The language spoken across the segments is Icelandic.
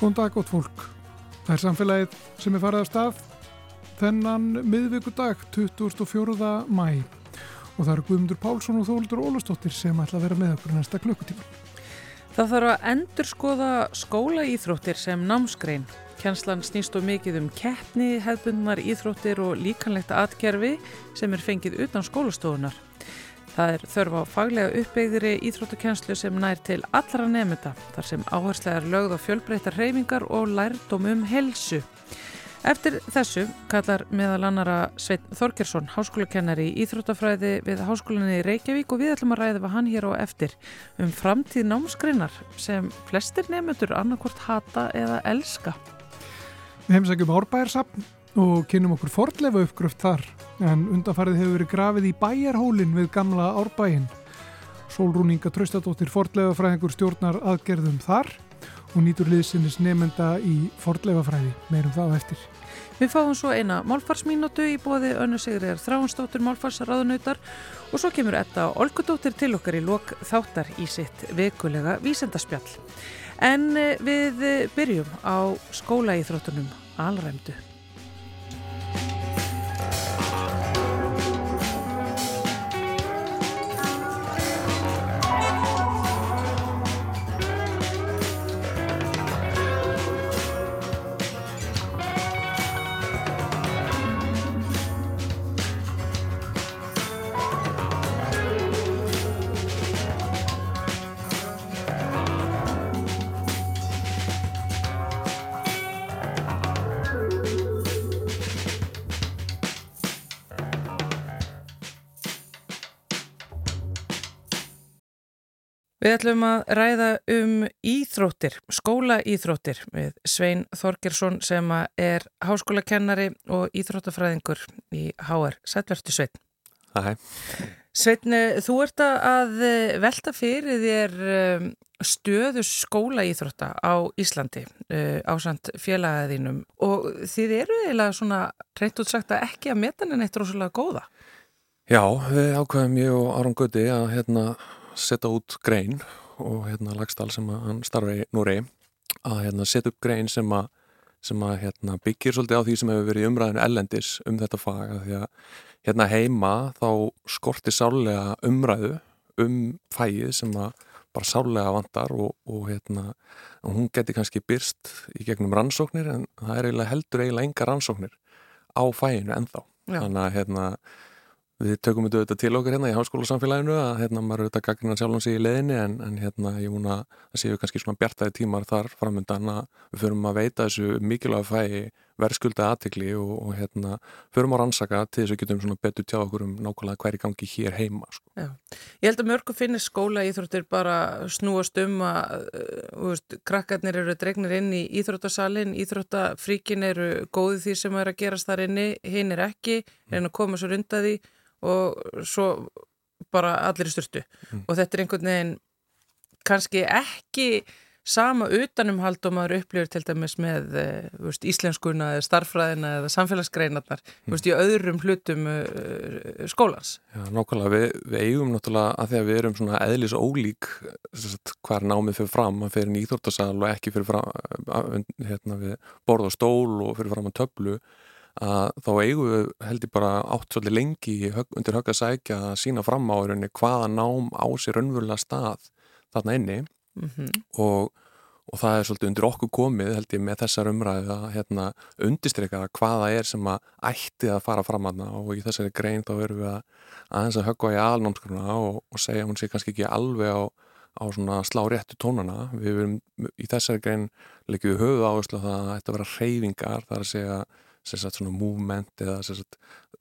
Góðan dag, gótt fólk. Það er samfélagið sem er farið af stað þennan miðvíkudag 24. mæ og það eru Guðmundur Pálsson og Þóldur Ólastóttir sem ætla að vera með okkur næsta klukkutíma. Það þarf að endur skoða skóla íþróttir sem námsgrein. Kjenslan snýst og mikið um keppni, hefðbundnar íþróttir og líkanlegt atgerfi sem er fengið utan skólastofunar. Það er þörf á faglega uppbyggðri íþróttukenslu sem nær til allra nefnda þar sem áherslegar lögð á fjölbreytar hreyfingar og lærdom um helsu. Eftir þessu kallar meðal annara Sveit Þorgersson, háskólakennari í Íþróttafræði við Háskólinni í Reykjavík og við ætlum að ræða við hann hér á eftir um framtíð námskreinar sem flestir nefndur annarkort hata eða elska. Við heimsækjum árbæjarsapn og kynum okkur fordlefa uppgröft þar en undanfarið hefur verið grafið í bæjarhólinn við gamla árbægin. Sólrúninga Traustadóttir fordlefa fræðingur stjórnar aðgerðum þar og nýtur liðsinnis nefnda í fordlefa fræði. Meirum það á eftir. Við fáum svo eina málfarsmínútu í bóði önnu Sigriðar Þráhansdóttir málfarsraðunautar og svo kemur þetta Olgudóttir til okkar í lok þáttar í sitt vekulega vísendaspjall. En eh, við byrjum á skólaíþróttunum alræmdu. Við ætlum að ræða um íþróttir, skólaíþróttir við Svein Þorgersson sem er háskólakennari og íþróttafræðingur í HR. Sætvertu Svein. Æ. Svein, þú ert að velta fyrir þér um, stöðu skólaíþrótta á Íslandi á samt félagaðinum og þið eru eiginlega svona reynt útsagt að ekki að meta henni eitt rosalega góða. Já, við ákveðum ég og Aron Guði að hérna setja út grein og hérna Lagstall sem hann starfi núri að hérna setja upp grein sem að, sem að hérna, byggir svolítið á því sem hefur verið umræðinu ellendis um þetta fag að því að hérna heima þá skorti sálega umræðu um fæið sem að bara sálega vantar og, og hérna hún geti kannski byrst í gegnum rannsóknir en það er eiginlega heldur eiginlega enga rannsóknir á fæinu ennþá Já. þannig að hérna Við tökum þetta til okkur hérna í háskólasamfélaginu að hérna maður auðvitað gagnar sjálfum sig í leðinni en, en hérna ég vona að séu kannski svona bjartaði tímar þar framöndan að við förum að veita þessu mikilvæg fæi verðskulda aðtekli og, og hérna förum að rannsaka til þess að getum svona betur tjá okkur um nákvæmlega hverju gangi hér heima. Sko. Já. Ég held að mörgu finnir skóla íþróttir bara snúast um að veist, krakkarnir eru dregnir inn í íþróttasalinn, íþróttafríkin eru góði því sem er að gerast þar inni, hinn er ekki, er að koma svo runda því og svo bara allir í styrtu mm. og þetta er einhvern veginn kannski ekki sama utanumhald og maður upplifir til dæmis með veist, íslenskuna eða starfræðina eða samfélagsgreinarnar mm. veist, í öðrum hlutum uh, skólans. Já, nákvæmlega, við, við eigum náttúrulega að því að við erum svona eðlis ólík hver námið fyrir fram, að fyrir nýþórtasal og ekki fyrir fram hérna, við borð og stól og fyrir fram að töflu að þá eigum við heldur bara átt svolítið lengi undir högg að sækja að sína fram á hvaða nám á sér önvöla stað þarna inni mm -hmm. og, og það er svolítið undir okkur komið held ég með þessar umræðu að hérna, undistryka hvaða er sem að ætti að fara fram aðna og í þessari grein þá verum við að aðeins að höggva í alnámskruna og, og segja hún sé kannski ekki alveg á á slá réttu tónana. Við verum í þessari grein leikjum við höfuð áherslu að það ætti að vera reyfingar þar að segja sagt, svona movement eða sagt,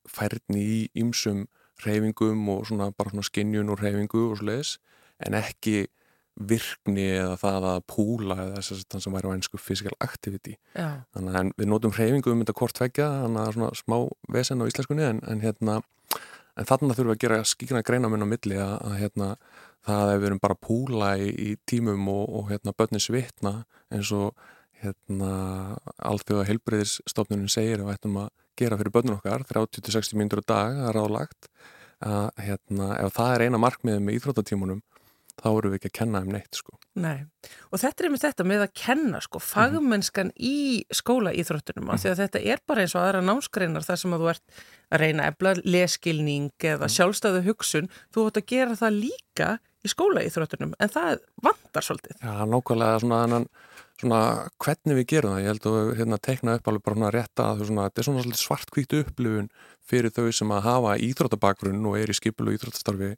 færni í ymsum reyfingum og svona bara svona skinnjun og reyfingu og svoleiðis. En ekki virkni eða það að púla eða þess að það sem væri á einsku physical activity Já. þannig að við notum reyfingu um þetta hvort vekja, þannig að svona smá vesen á íslenskunni en, en hérna en þarna þurfum við að gera skíkna greinamenn á milli að, að hérna það að við erum bara púla í, í tímum og, og hérna börnin svitna eins og hérna, alþjóða heilbreyðisstofnunum segir að við ættum að gera fyrir börnun okkar 30-60 mínútur á dag að ráðlagt að hérna, ef það er eina markmiðið með íþróttatímunum þá eru við ekki að kenna um neitt sko. Nei, og þetta er með þetta með að kenna sko, fagmennskan í skóla íþróttunum, mm -hmm. því að þetta er bara eins og aðra námskreinar þar sem að þú ert að reyna efla leskilning eða mm. sjálfstæðu hugsun, þú ætti að gera það líka í skóla íþróttunum, en það vandar svolítið. Já, nákvæmlega svona annan svona hvernig við gerum það, ég held að hérna, tekna upp alveg bara svona rétta að þetta er svona svartkvítu upplifun fyrir þau sem að hafa íþróttabakgrunn og er í skipulu íþróttastarfi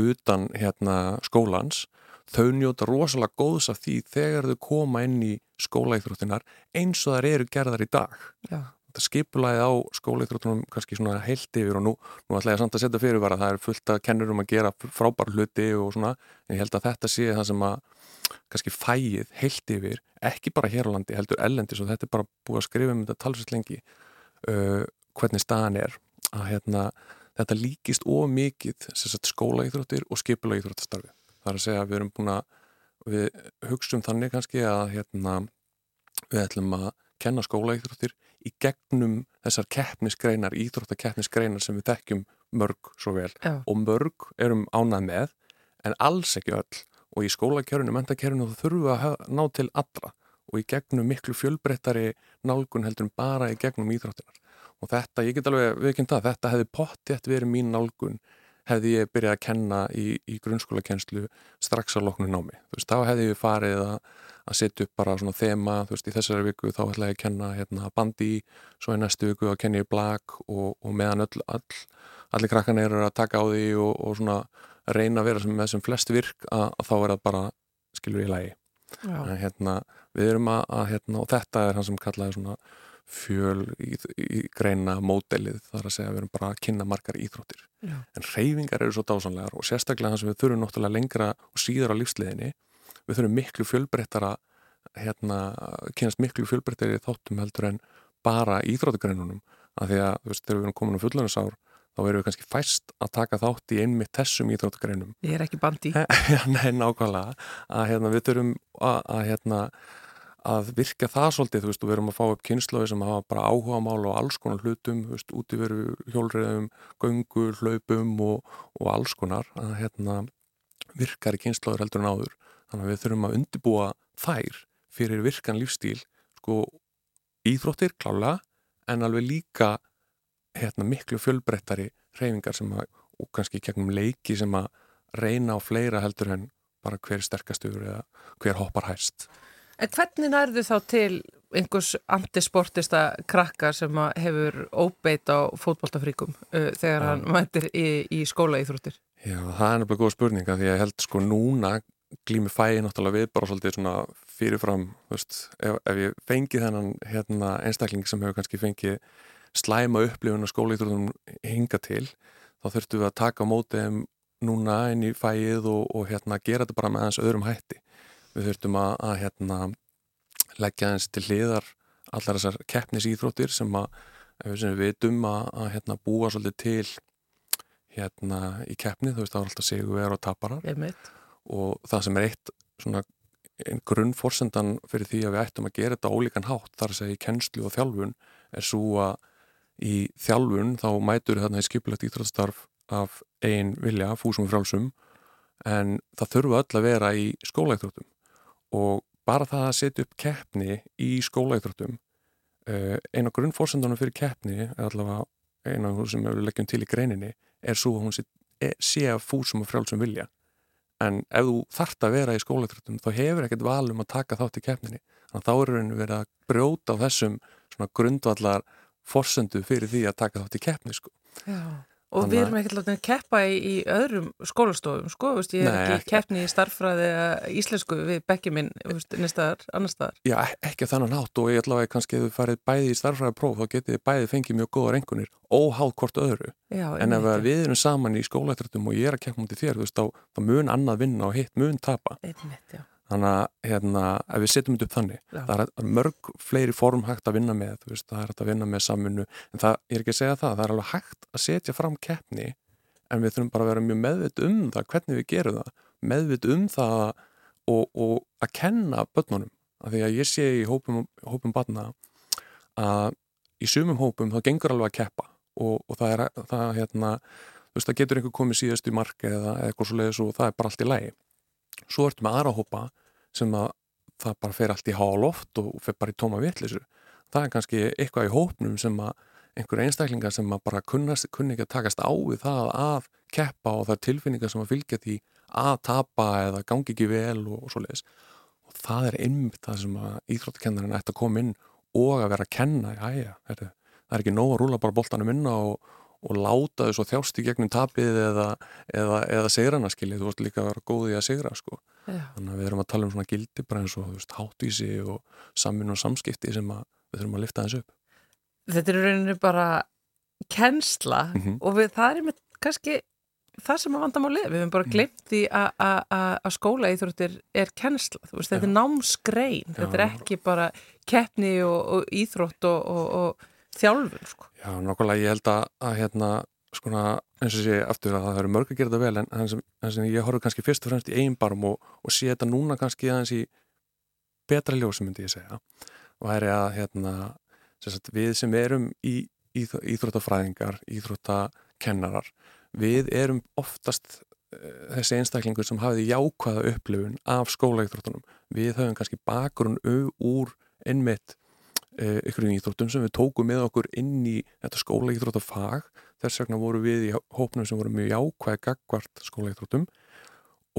utan hérna, skólans. Þau njóta rosalega góðs af því þegar þau koma inn í skólaíþróttinar eins og þar eru gerðar í dag. Já. þetta skipulaði á skólaíþróttunum kannski svona heilt yfir og nú, nú ætla ég samt að setja fyrirvara það er fullt að kennur um að gera frábær hluti og svona, en ég held að þetta sé það sem að kannski fæið heilt yfir, ekki bara hér á landi heldur ellendis og þetta er bara búið að skrifa um þetta talsveit lengi uh, hvernig staðan er. Að hérna, þetta líkist of mikið skólaíþróttir og skipulaíþróttastarfi Það er að segja að við erum búin að, við hugsaum þannig kannski að hérna, við ætlum að kenna skólaíþróttir í gegnum þessar keppnisgreinar, íþróttakeppnisgreinar sem við þekkjum mörg svo vel. Já. og mörg erum ánað með en alls ekki öll. Og í skólakjörunum, mentakjörunum þá þurfum að ná til allra. Og í gegnum miklu fjölbreyttari nálgun heldur en bara í gegnum íþróttinar og þetta, ég get alveg viðkynnt að þetta hefði pottjætt verið mín nálgun hefði ég byrjað að kenna í, í grunnskólakennslu strax á loknu námi. Þú veist, þá hefði ég farið að, að setja upp bara svona þema, þú veist, í þessari viku þá ætla ég að kenna hérna, bandi, svo í næstu viku að kenna ég blag og, og meðan öll, all, allir krakkan eru að taka á því og, og svona reyna að vera sem, með sem flest virk að, að þá er það bara, skilur ég lægi. Hérna, við erum að, að hérna, og þetta er hann sem kallaði svona fjöl í, í greina módelið þar að segja að við erum bara að kynna margar íþróttir. Já. en reyfingar eru svo dásanlegar og sérstaklega þess að við þurfum náttúrulega lengra og síður á lífsliðinni við þurfum miklu fjölbreyttara hérna, kynast miklu fjölbreyttari þáttum heldur en bara íþróttugreinunum af því að þú veist þegar við erum komin á um fullunasár þá erum við kannski fæst að taka þátt í einmitt þessum íþróttugreinum Ég er ekki bandi. Nei, nákvæmlega. Að hérna, við þurfum að, að hérna að virka það svolítið, þú veist, og við erum að fá upp kynnslóði sem hafa bara áhuga mál og alls konar hlutum, þú veist, út í veru hjólriðum, göngur, hlaupum og, og alls konar, að hérna virkar í kynnslóður heldur en áður. Þannig að við þurfum að undibúa þær fyrir virkan lífstíl sko, íþróttir klála en alveg líka hérna miklu fjölbrettari reyfingar sem að, og kannski gegnum leiki sem að reyna á fleira heldur en bara hver sterkastur eða hver hoppar hæst En hvernig nærðu þá til einhvers antisportista krakka sem hefur óbeit á fótballtafríkum uh, þegar ja. hann mætir í, í skóla íþróttir? Já, það er náttúrulega góð spurninga því að ég held sko núna glými fæði náttúrulega við bara svolítið svona fyrirfram, veist, ef, ef ég fengi þennan hérna, einstakling sem hefur kannski fengið slæma upplifun á skóla íþróttum hinga til, þá þurftum við að taka á mótið núna inn í fæið og, og hérna, gera þetta bara með hans öðrum hætti við þurftum að, að hérna, leggja eins til hliðar allar þessar keppnisýþróttir sem, sem við veitum að, að hérna, búa svolítið til hérna í keppni, þú veist það er alltaf sigur og taparar. Og það sem er eitt svona grunnforsendan fyrir því að við ættum að gera þetta ólíkan hátt þar að segja í kennslu og þjálfun er svo að í þjálfun þá mætur þarna í skipilegt íþróttstarf af einn vilja, fúsum og frálsum en það þurfa öll að vera í skólaíþróttum og bara það að setja upp keppni í skólaíþróttum eh, eina grunnfórsendunum fyrir keppni allavega eina af þú sem við leggjum til í greininni er svo að hún sé, e, sé að fúsum og frjálsum vilja. En ef þú þart að vera í skólaíþróttum þá hefur ekkert valum að taka þátt í keppninni. Þannig að þá eru henni verið að brjóta á þessum grundvallar fórsendu fyrir því að taka þátt í keppni sko. Já Og við erum ekkert látið að keppa í, í öðrum skólastofum, sko, veist, ég er Nei, ekki keppni í starffræði eða íslensku við bekki minn, nýstaðar, annar staðar. Já, ekki þannig nátt og ég að kannski ef þú farið bæði í starffræði próf þá getið þið bæði fengið mjög góða rengunir óháð hvort öðru. Já, en ef við erum saman í skólaættratum og ég er að keppa mútið þér, þú veist, þá, þá mun annað vinna og hitt mun tapa. Einmitt, já. Þannig að hérna, ef við setjum þetta upp þannig, Já. það er mörg fleiri form hægt að vinna með, veist, það er hægt að vinna með samfunnu, en það, ég er ekki að segja það, það er alveg hægt að setja fram keppni, en við þurfum bara að vera mjög meðvitt um það, hvernig við gerum það, meðvitt um það og, og að kenna börnunum, af því að ég sé í hópum, hópum barna að í sumum hópum þá gengur alveg að keppa og, og það er, það, hérna, þú veist, það getur einhver komið síðast í marka eða eitthvað svo leiðis og það er bara allt í lægi svo ertu með aðra hópa sem að það bara fer allt í hálóft og fer bara í tóma vittlisur það er kannski eitthvað í hópnum sem að einhverja einstaklingar sem að bara kunni ekki að takast á við það að keppa og það er tilfinningar sem að fylgja því að tapa eða gangi ekki vel og, og svo leiðis og það er einmitt það sem að íþróttakennarinn ætti að koma inn og að vera að kenna. Æja, það er ekki nóg að rúla bara boltanum inn og, og láta þau svo þjást í gegnum tapið eða, eða, eða segrana skiljið, þú vorst líka að vera góðið að segra sko. þannig að við erum að tala um svona gildi bara eins og veist, hátvísi og samvinn og samskipti sem að, við þurfum að lifta þessu upp Þetta er rauninni bara kennsla mm -hmm. og við, það er með kannski það sem að vandamáli við hefum bara mhm. glemt því að skóla íþróttir er kennsla veist, þetta er námsgrein, Já. þetta er ekki bara keppni og, og íþrótt og, og, og þjálfur sko. Já, nokkulega ég held að, að hérna, skona, eins og sé aftur að það eru mörg að gera þetta vel en þannig sem, sem ég horfur kannski fyrst og fremst í einn barm og sé þetta núna kannski aðeins í betra ljósum myndi ég segja og það er að hérna, sagt, við sem erum í, íþróttafræðingar, íþróttakennarar við erum oftast uh, þessi einstaklingur sem hafiði jákvæða upplifun af skólaíþróttunum við höfum kannski bakgrunn úr einmitt ykkur í íþróttum sem við tókum með okkur inn í þetta skólaíþróttafag. Þess vegna voru við í hópnum sem voru mjög jákvæði gagvart skólaíþróttum.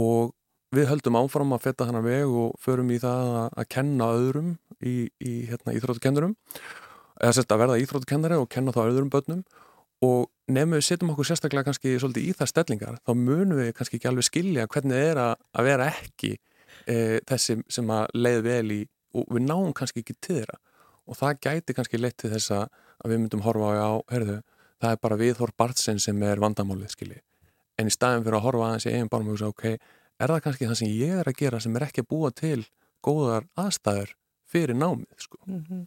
Og við höldum áfram að fetta hana veg og förum í það að, kenna öðrum í, í hérna, íþróttukennurum eða sérst að verða íþróttukennari og kenna þá öðrum börnum. Og nefnum við setjum okkur sérstaklega kannski svolítið í það stellingar, þá munum við kannski ekki alveg skilja hvernig það er að vera ekki e, þessi sem að leið vel í og við náum kannski ekki til þeirra og það gæti kannski leitt til þess að við myndum horfa á, herðu, það er bara viðhorf barnsinn sem er vandamálið skilji en í staðin fyrir að horfa aðeins í eigin barn og hugsa, ok, er það kannski það sem ég er að gera sem er ekki búa til góðar aðstæður fyrir námið sko mm -hmm.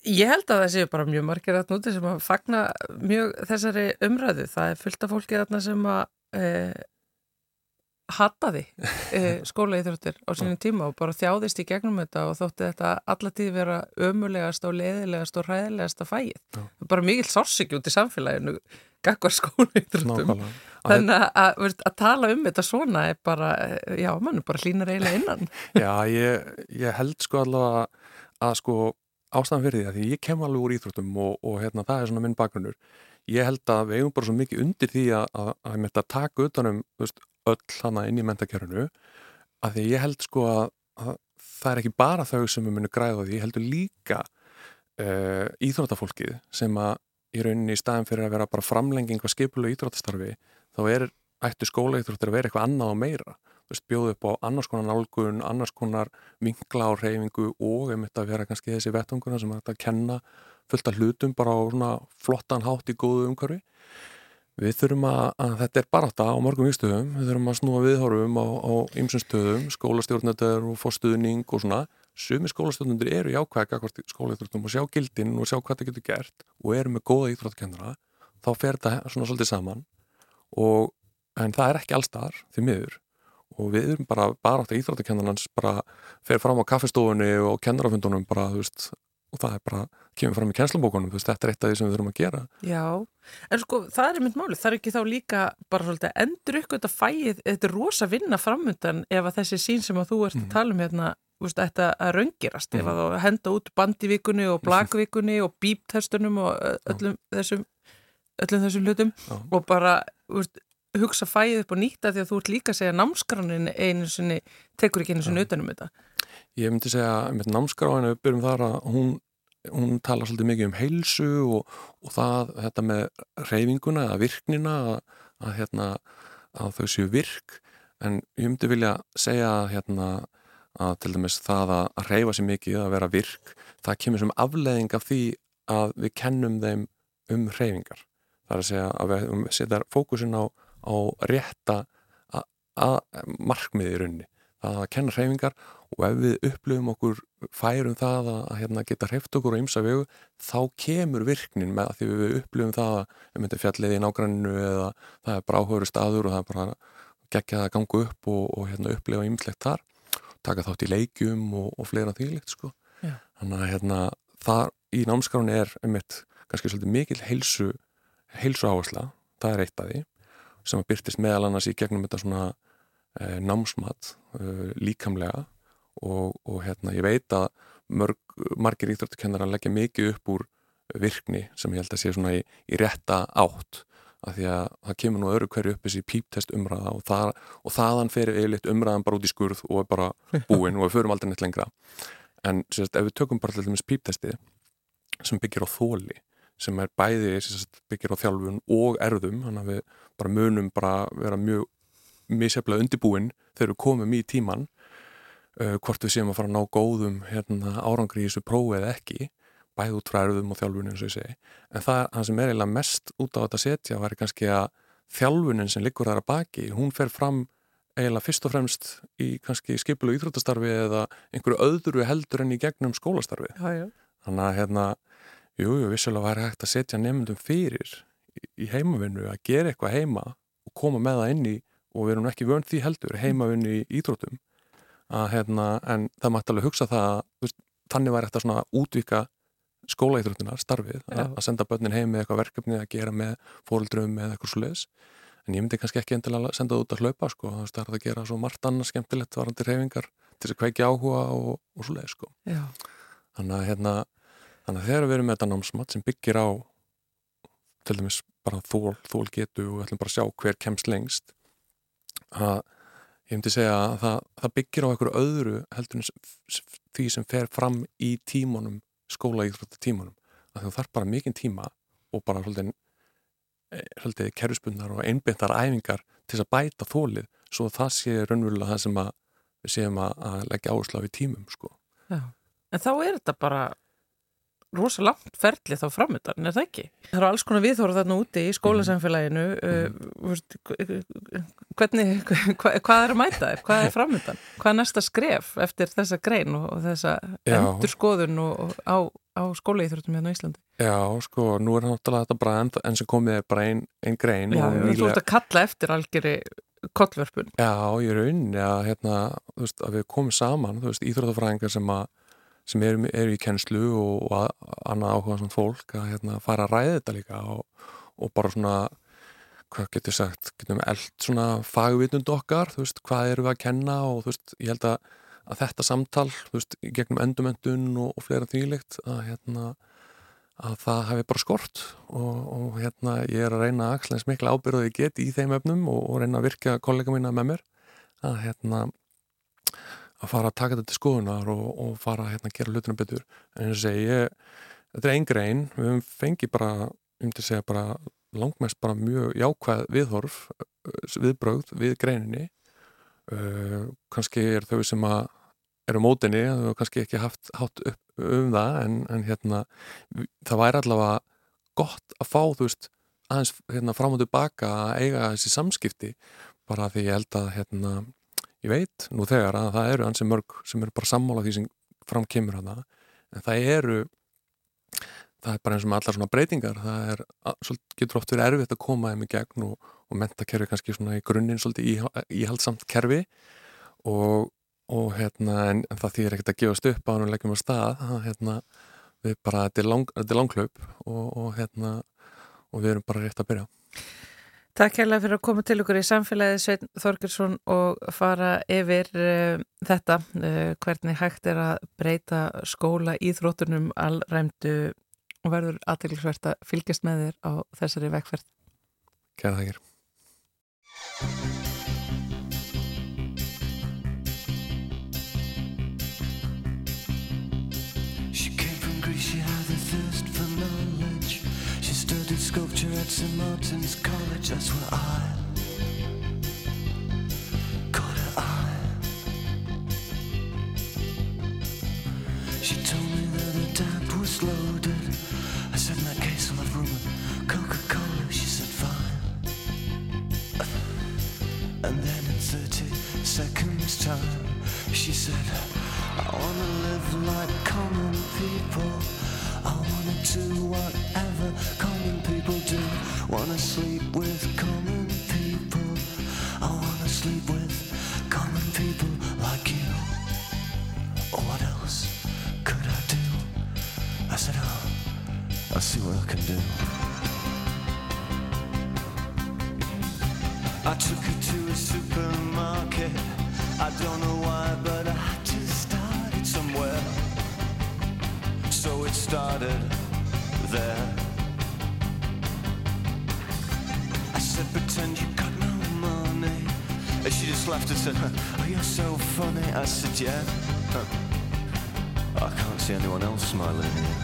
Ég held að það séu bara mjög margir að núti sem að fagna mjög þessari umræðu. Það er fullt af fólki þarna sem að e, hataði e, skólaíþróttir á sínum tíma og bara þjáðist í gegnum þetta og þótti þetta allatíð vera ömulegast og leiðilegast og ræðilegast að fæið. Bara mikil sársík út í samfélaginu gagvar skólaíþróttum. Þannig að, að, að tala um þetta svona er bara, já, mann er bara hlýnar eiginlega innan. Já, ég, ég held sko allavega að sko ástæðan fyrir því að því ég kem alveg úr íþróttum og, og hérna, það er svona minn bakgrunnur ég held að við eigum bara svo mikið undir því að, að, að að taka utanum veist, öll hana inn í mentakerfinu að því ég held sko að, að það er ekki bara þau sem við munum græða því, ég heldur líka uh, íþróttafólkið sem að í rauninni í staðin fyrir að vera bara framlenging og skipulega íþróttastarfi þá er ættu skóla íþróttir að vera eitthvað annað og meira bjóðu upp á annars konar nálgun, annars konar vinkla á reyfingu og einmitt að vera kannski þessi vettunguna sem að kenna fullt af hlutum bara á svona flottan hátt í góðu umhverfi. Við þurfum að, að þetta er bara þetta á morgum viðstöðum, við þurfum að snúa viðhorfum á, ymsum stöðum, skólastjórnendur og fórstuðning og svona. Sumi skólastjórnendur eru jákvæða akkvært skólaíþróttum og sjá gildin og sjá hvað það getur gert og eru með góða íþróttkennara, þá fer þetta svona svolítið saman og en það er ekki allstaðar því miður. Og við erum bara, að íþróttakennarnans bara fer fram á kaffestofunni og kennarafundunum bara, þú veist og það er bara, kemur fram í kennslubókunum þú veist, þetta er eitt af því sem við þurfum að gera Já, en sko, það er mynd máli, það er ekki þá líka bara svolítið endur ykkur þetta fæið, þetta er rosa vinna framöndan ef að þessi sín sem að þú ert mm. að mhm. tala um hérna, þú veist, þetta að raungirast mm. ef að mhm. henda út bandivíkunni og blagvíkunni og bíptestunum og öllum þessum öllum þessum hlutum Já. og bara, þú veist hugsa fæðið upp og nýtta því að þú ert líka að segja námskránin einu sinni, tekur ekki einu sinni utanum þetta? Ég myndi segja með námskráinu uppbyrjum þar að hún, hún tala svolítið mikið um heilsu og, og það, þetta með reyfinguna eða virknina að, að, hérna, að þau séu virk en ég myndi vilja segja hérna, að til dæmis það að, að reyfa sér mikið að vera virk, það kemur sem afleðing af því að við kennum þeim um reyfingar. Það er að segja að við setja fókusin á á rétta markmiði í rauninni það að kenna hreyfingar og ef við upplöfum okkur færum það að hérna, geta hreyft okkur á ymsa vegu þá kemur virknin með að því við upplöfum það að myndum fjallið í nágranninu eða það er bráhöru staður og það er bara geggjað að ganga upp og, og hérna, upplifa ymslegt þar taka þátt í leikjum og, og fleira þýlikt sko. þannig að hérna, það í námskráni er um eitt kannski svolítið mikil heilsu heilsu áhersla, það er eitt af því sem að byrtist meðal annars í gegnum þetta svona uh, námsmat uh, líkamlega og, og hérna ég veit að mörg, margir íþróttukennar leggja mikið upp úr virkni sem ég held að sé svona í, í rétta átt af því að það kemur nú öru hverju upp þessi píptest umræða og, það, og þaðan fer eilitt umræðan bara út í skurð og er bara búinn og við förum aldrei neitt lengra. En sérst, ef við tökum bara til dæmis píptesti sem byggir á þóli sem er bæði sérst, byggir á þjálfun og erðum þannig að við bara munum bara vera mjög misjaflega undibúinn þegar við komum í tíman uh, hvort við séum að fara að ná góðum hérna, árangri í þessu prófi eða ekki bæð út frá erðum og þjálfunin eins og ég segi. En það, það sem er eiginlega mest út á þetta setja var kannski að þjálfunin sem liggur þar að baki, hún fer fram eiginlega fyrst og fremst í kannski skipilu íþróttastarfi eða einhverju öðru heldur en í gegnum skólastarfi já, já. þannig að hérna jújú, jú, vissulega væri hægt að setja nefndum fyrir í, heimavinnu að gera eitthvað heima og koma með það inn í og við erum ekki vönd því heldur heimavinnu í íþróttum að hérna, en það mætti alveg hugsa það að þannig væri þetta svona útvika skólaíþróttina, starfið, að, að senda börnin heim með eitthvað verkefni að gera með fóröldrum með eitthvað svo leiðis en ég myndi kannski ekki endilega senda það út að hlaupa sko, það er að gera svo margt annars skemmtilegt varandi reyfingar til þess að kveiki áhuga og, og svo leiðis sko. þannig að hérna þannig að þegar við erum með þetta námsmatt sem byggir á til dæmis bara þól, þól getu og við ætlum bara að sjá hver kemst lengst að ég myndi segja að það, það byggir á einhverju öðru heldur en því sem fer fram í tímunum skóla íþrótta tímunum að þú þarf bara mikinn tíma og bara eh, svolítið kerfspunnar og einbindar æfingar til að bæta þólið svo það sé raunverulega það sem við séum að, að leggja áherslu á í tímum sko. Já, en þá er þetta bara rosa langt ferli þá framöndan, er það ekki? Það eru alls konar viðhóru þarna úti í skólasamfélaginu mm. uh, hvernig, hva, hvað er að mæta þér? Hvað er framöndan? Hvað er næsta skref eftir þessa grein og, og þessa endur skoðun og, á, á skólaíþróttum hérna á Íslandi? Já, sko, nú er náttúrulega þetta bara enn, enn sem komið er bara einn ein grein Já, þú ert að kalla eftir algjörði kollverfun Já, ég er unni að, hérna, veist, að við komum saman, þú veist, íþróttafræðingar sem að sem eru, eru í kennslu og, og annað áhuga svona fólk að hérna, fara að ræða þetta líka og, og bara svona hvað getur sagt, getum eld svona fagvitund okkar, þú veist, hvað eru við að kenna og þú veist, ég held að, að þetta samtal, þú veist, gegnum endumendun og, og fleira þvílikt að hérna að það hefði bara skort og hérna ég er að reyna að axla eins mikla ábyrðu ég get í þeim öfnum og reyna að virka kollega mína með mér að hérna að fara að taka þetta til skoðunar og, og fara að hérna, gera hlutunum betur. En þess að segja, þetta er einn grein. Við höfum fengið bara, um til að segja bara langmest bara mjög jákvæð viðhorf, viðbrögð við greininni. Uh, kannski er þau sem að eru mótinni, þau hefur kannski ekki haft hátt upp um það en, en hérna, það væri allavega gott að fá, þú veist aðeins hérna, fram og tilbaka að eiga þessi samskipti. Bara því ég held að hérna ég veit nú þegar að það eru ansi mörg sem eru bara sammála því sem fram kemur hana en það eru það er bara eins og með allar svona breytingar það er, getur oft verið erfitt að koma þeim í gegn og, og mentakerfi kannski svona í grunninn svolítið íhaldsamt kerfi. Og, og hérna en, en það þýr ekkert að gefast upp á hann og leggjum á stað. Það, hérna, við bara, þetta er, lang, er langklaup og, og hérna og við erum bara rétt að byrja Takk kærlega fyrir að koma til okkur í samfélagið Svein Þorgjursson og fara yfir uh, þetta, uh, hvernig hægt er að breyta skóla íþróttunum allræmdu og verður aðteglisvert að fylgjast með þér á þessari vekkferð. Kæra þakkir. sculpture at St. Martin's College, that's where I caught her eye. She told me that the tap was loaded. I said, in that case, I'll have room with Coca-Cola. She said, fine. And then in 30 seconds time, she said, I wanna live like common people. I wanna do whatever common people do. Wanna sleep with common people. I wanna sleep with common people like you. What else could I do? I said, oh, I'll see what I can do. I took her to a supermarket. I don't know why, but I started there. I said, pretend you got no money. And she just laughed and said, oh, you're so funny. I said, yeah. I can't see anyone else smiling here.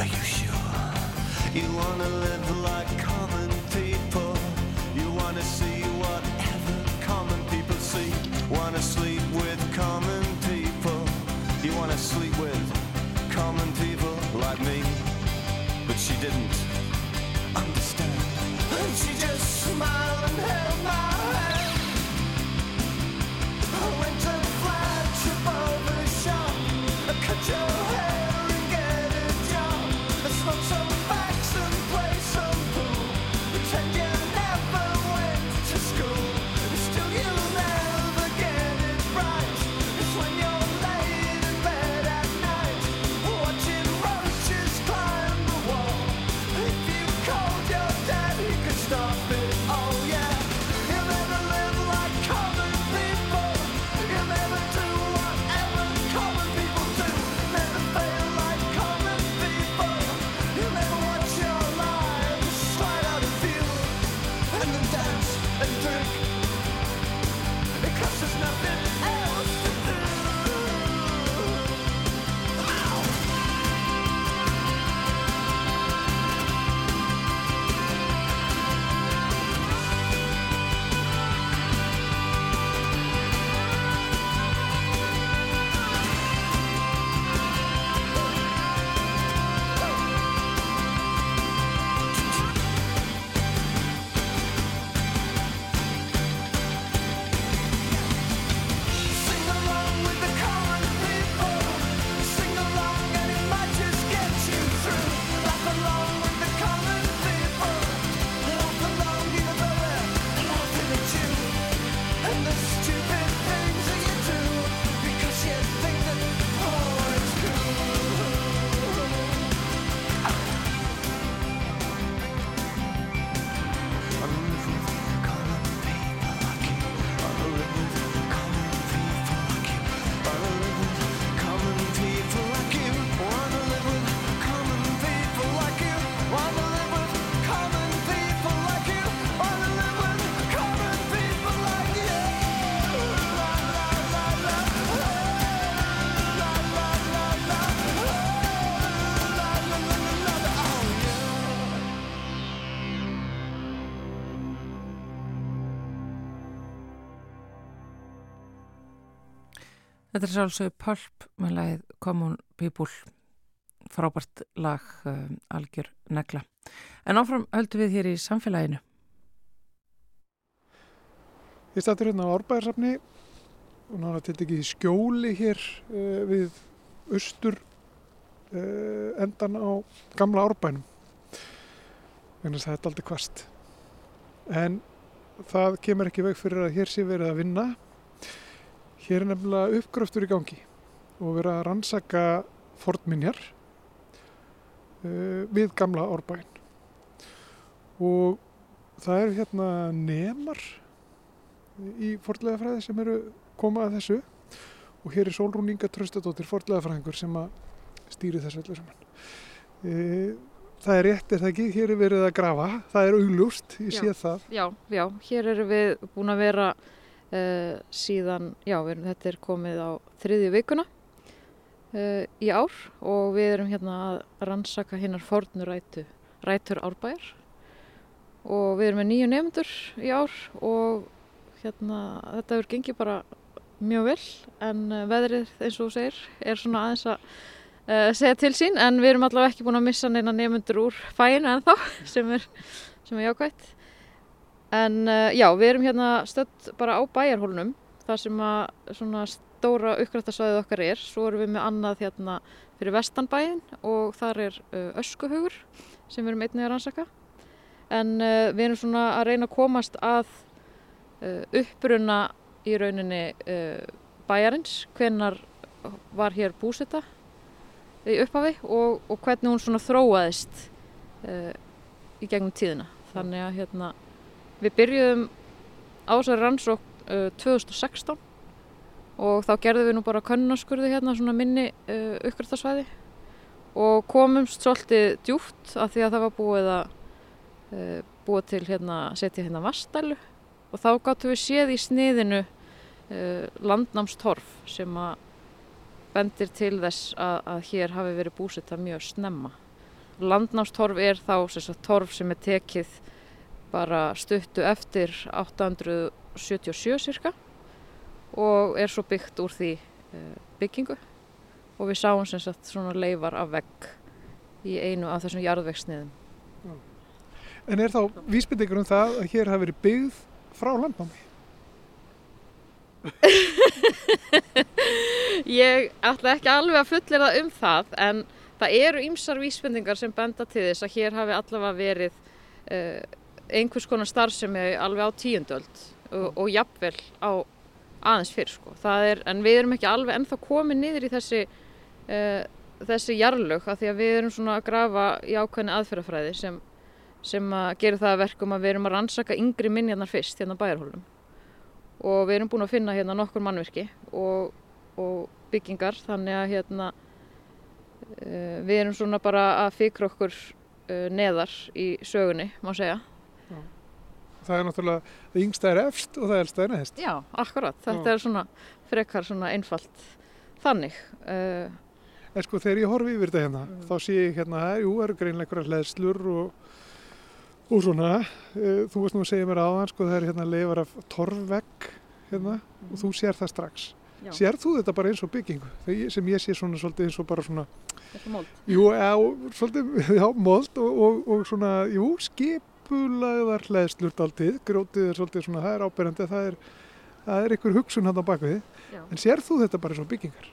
Are you sure? You wanna live like common people. You wanna see whatever common people see. Wanna sleep with common people. You wanna sleep with common people like me. But she didn't understand. And she just smiled and held my Þetta er sálsögur Pulp með lagið Common People frábært lag um, algjör negla. En áfram höldum við hér í samfélaginu. Ég stættur hérna á Árbæðarsafni og náttúrulega til ekki í skjóli hér uh, við austur uh, endan á gamla Árbænum. Þess að þetta er aldrei kvast. En það kemur ekki veg fyrir að hér sé verið að vinna. Hér er nefnilega uppgröftur í gangi og verið að rannsaka fornminjar uh, við gamla Árbæn. Og það eru hérna nemar í fornlegafræði sem eru koma að þessu og hér er Sólrún Inga Tröstadóttir fornlegafræðingur sem að stýri þessu öllu saman. E, það er rétt, er það ekki? Hér er verið að grafa, það er augljóst, ég sé Já. það. Já, já, hér erum við búin að vera uh, síðan, já, erum, þetta er komið á þriðju vikuna uh, í ár og við erum hérna að rannsaka hinnar fornu rætu, rætur árbæjar. Og við erum með nýju nefndur í ár og hérna þetta hefur gengið bara mjög vel en uh, veðrið eins og þú segir er svona aðeins að uh, segja til sín en við erum allavega ekki búin að missa neina nefndur úr fæinu ennþá sem er, sem er jákvætt En uh, já, við erum hérna stödd bara á bæjarhólnum, þar sem að svona stóra uppgrættasvæðið okkar er. Svo erum við með annað hérna fyrir vestanbæin og þar er uh, öskuhugur sem við erum einnig að rannsaka. En uh, við erum svona að reyna að komast að uppruna í rauninni bæjarins, hvenar var hér búseta í upphafi og, og hvernig hún svona þróaðist í gegnum tíðina. Þannig að hérna við byrjuðum á þessari rannsók uh, 2016 og þá gerðum við nú bara könnaskurði hérna svona minni uh, uppgræftarsvæði og komumst svolítið djúpt af því að það var búið að uh, búið til hérna, setja hérna vastælu og þá gáttum við séð í sniðinu uh, landnámstorf sem að bendir til þess að, að hér hafi verið búsetta mjög snemma. Landnámstorf er þá sem sagt, torf sem er tekið bara stuttu eftir 877 cirka og er svo byggt úr því uh, byggingu og við sáum sem sagt svona leifar af vegg í einu af þessum jarðvegsniðum. En er þá vísbendingur um það að hér hafi verið byggð frá landnámi? Ég ætla ekki alveg að fullera um það en það eru ýmsar vísbendingar sem benda til þess að hér hafi allavega verið uh, einhvers konar starfsemi alveg á tíundöld og, og jafnvel á aðeins fyrr sko. Er, en við erum ekki alveg ennþá komið niður í þessi, uh, þessi jarlög af því að við erum svona að grafa í ákveðni aðferðafræði sem, sem að gera það að verkum að við erum að rannsaka yngri minjarnar fyrst hérna bæjarhólum og við erum búin að finna hérna nokkur mannverki og, og byggingar þannig að hérna uh, við erum svona bara að fikra okkur uh, neðar í sögunni, má segja. Það er náttúrulega, það yngsta er efst og það elsta er neðst. Já, akkurat. Þetta Já. er svona frekar svona einfalt þannig. Uh, En sko þegar ég horfi yfir þetta hérna, Mm. þá sé ég hérna, er, jú, það eru greinlega einhverja hleðslur og, og svona. Uh, þú veist nú að segja mér áðan, sko, það er hérna leifar af torfvegg hérna og þú sér það strax. já, Sér þú þetta bara eins og byggingu? Sem ég sé svona svolítið eins og bara svona, þetta mold. jú, já, svolítið, já, mold og, og, og svona, jú, skipulagðar hleðslur daldið, grjótið er svolítið svona, það er áberandi, það er, það er einhver hugsun hann á bakvið. Já. En sér þú þetta bara og byggingar?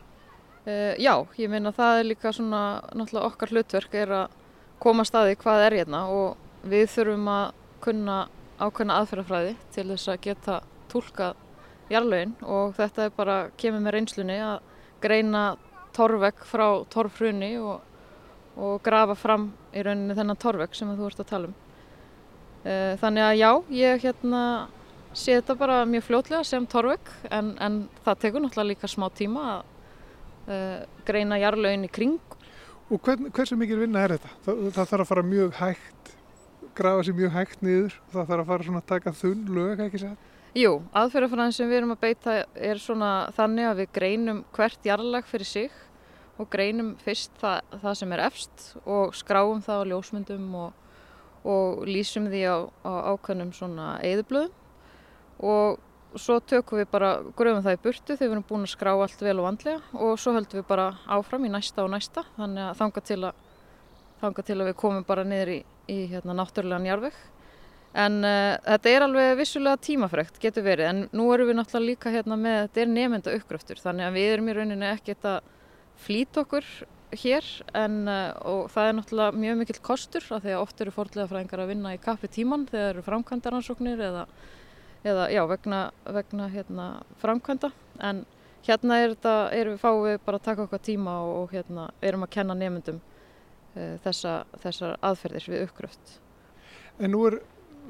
Uh, já, ég meina það er líka svona náttúrulega okkar hlutverk er að koma að staði hvað er hérna og við þurfum að kunna ákveðna aðferðafræði til þess að geta túlkað jarlögin og þetta er bara kemur með reynslunni að greina torvegg frá torfhruni og, og grafa fram í rauninni þennan torvegg sem þú ert að tala um. Uh, þannig að já, ég hérna sé þetta bara mjög fljótlega sem torvegg en, en það tekur náttúrulega líka smá tíma að uh, greina jarlögin í kring. Og hvern, hversu mikil vinna er þetta? Það, það þarf að fara mjög hægt, grafa sér mjög hægt niður, það þarf að fara svona að taka þunn lög, ekki sér? Jú, aðferðafræðin sem við erum að beita er svona þannig að við greinum hvert jarlag fyrir sig og greinum fyrst það, það sem er efst og skráum það á ljósmyndum og, og lýsum því á, á ákveðnum svona eðublöðum og svo tökum við bara, gröfum það í burtu þegar við erum búin að skrá allt vel og vandlega og svo höldum við bara áfram í næsta og næsta. Þannig að þanga til að, þanga til að við komum bara niður í, í hérna, náttúrulegan jarveg En uh, þetta er alveg vissulega tímafrekt, getur verið, en nú erum við náttúrulega líka hérna með, þetta er nefnda uppgröftur, þannig að við erum í rauninni ekkert að flýta okkur hér, en uh, og það er náttúrulega mjög mikill kostur, af því að oft eru fordlega fræðingar að vinna í kappi tíman þegar eru framkvæmdaransóknir eða, eða já, vegna, vegna hérna, framkvæmda, en hérna er þetta, erum við fáum við bara að taka okkar tíma og, og hérna erum að kenna nefndum uh, þessa, þessar aðferðir við uppgröft. En nú er,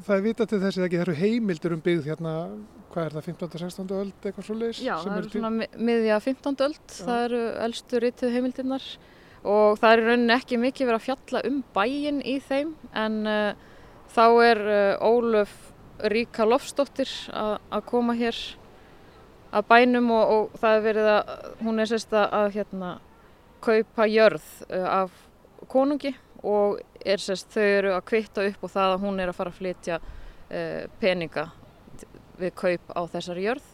það er vitað til þess að ekki það eru heimildir um byggð hérna, hvað er það, 15. 16. öld eitthvað svo leis? Já, það eru svona mi- miðja 15. öld, það eru elstu rituð heimildirnar og það er í rauninni ekki mikið verið að fjalla um bæinn í þeim en uh, þá er uh, Ólöf Ríka Lofsdóttir að koma hér að bænum og, og það er verið að, hún er sérst að, hérna, kaupa jörð uh, af konungi og er sérst þau eru að kvitta upp og það að hún er að fara að flytja peninga við kaup á þessari jörð.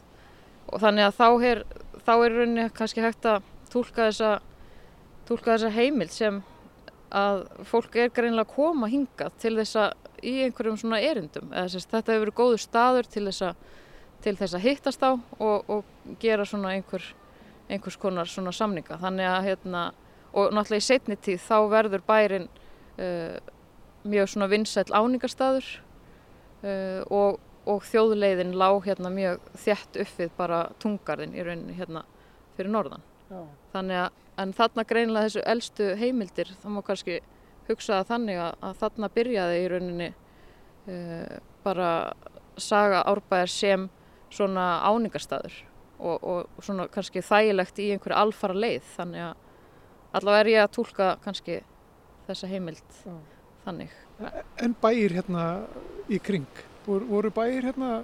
Og þannig að þá er, þá er rauninni kannski hægt að túlka þessa, túlka þessa heimild sem að fólk er greinlega að koma hingað til þess að í einhverjum svona erindum eða þetta hefur verið góður staður til þess að, til þess að hittast á og, og gera svona einhver, einhvers konar svona samninga þannig að hérna og náttúrulega í setni tíð þá verður bærin uh, mjög svona vinsæll áningarstaður uh, og, og þjóðleiðin lá hérna mjög þjætt upp við bara tungarðin í rauninni hérna fyrir norðan. Já. Þannig að, en þarna greinilega þessu elstu heimildir, þá má kannski hugsa það þannig að, að þarna byrjaði í rauninni uh, bara saga árbæðar sem svona áningarstaður og, og svona kannski þægilegt í einhverju alfara leið þannig að allavega er ég að túlka kannski þessa heimild Já. þannig. En bæir hérna í kring, voru, voru bæir hérna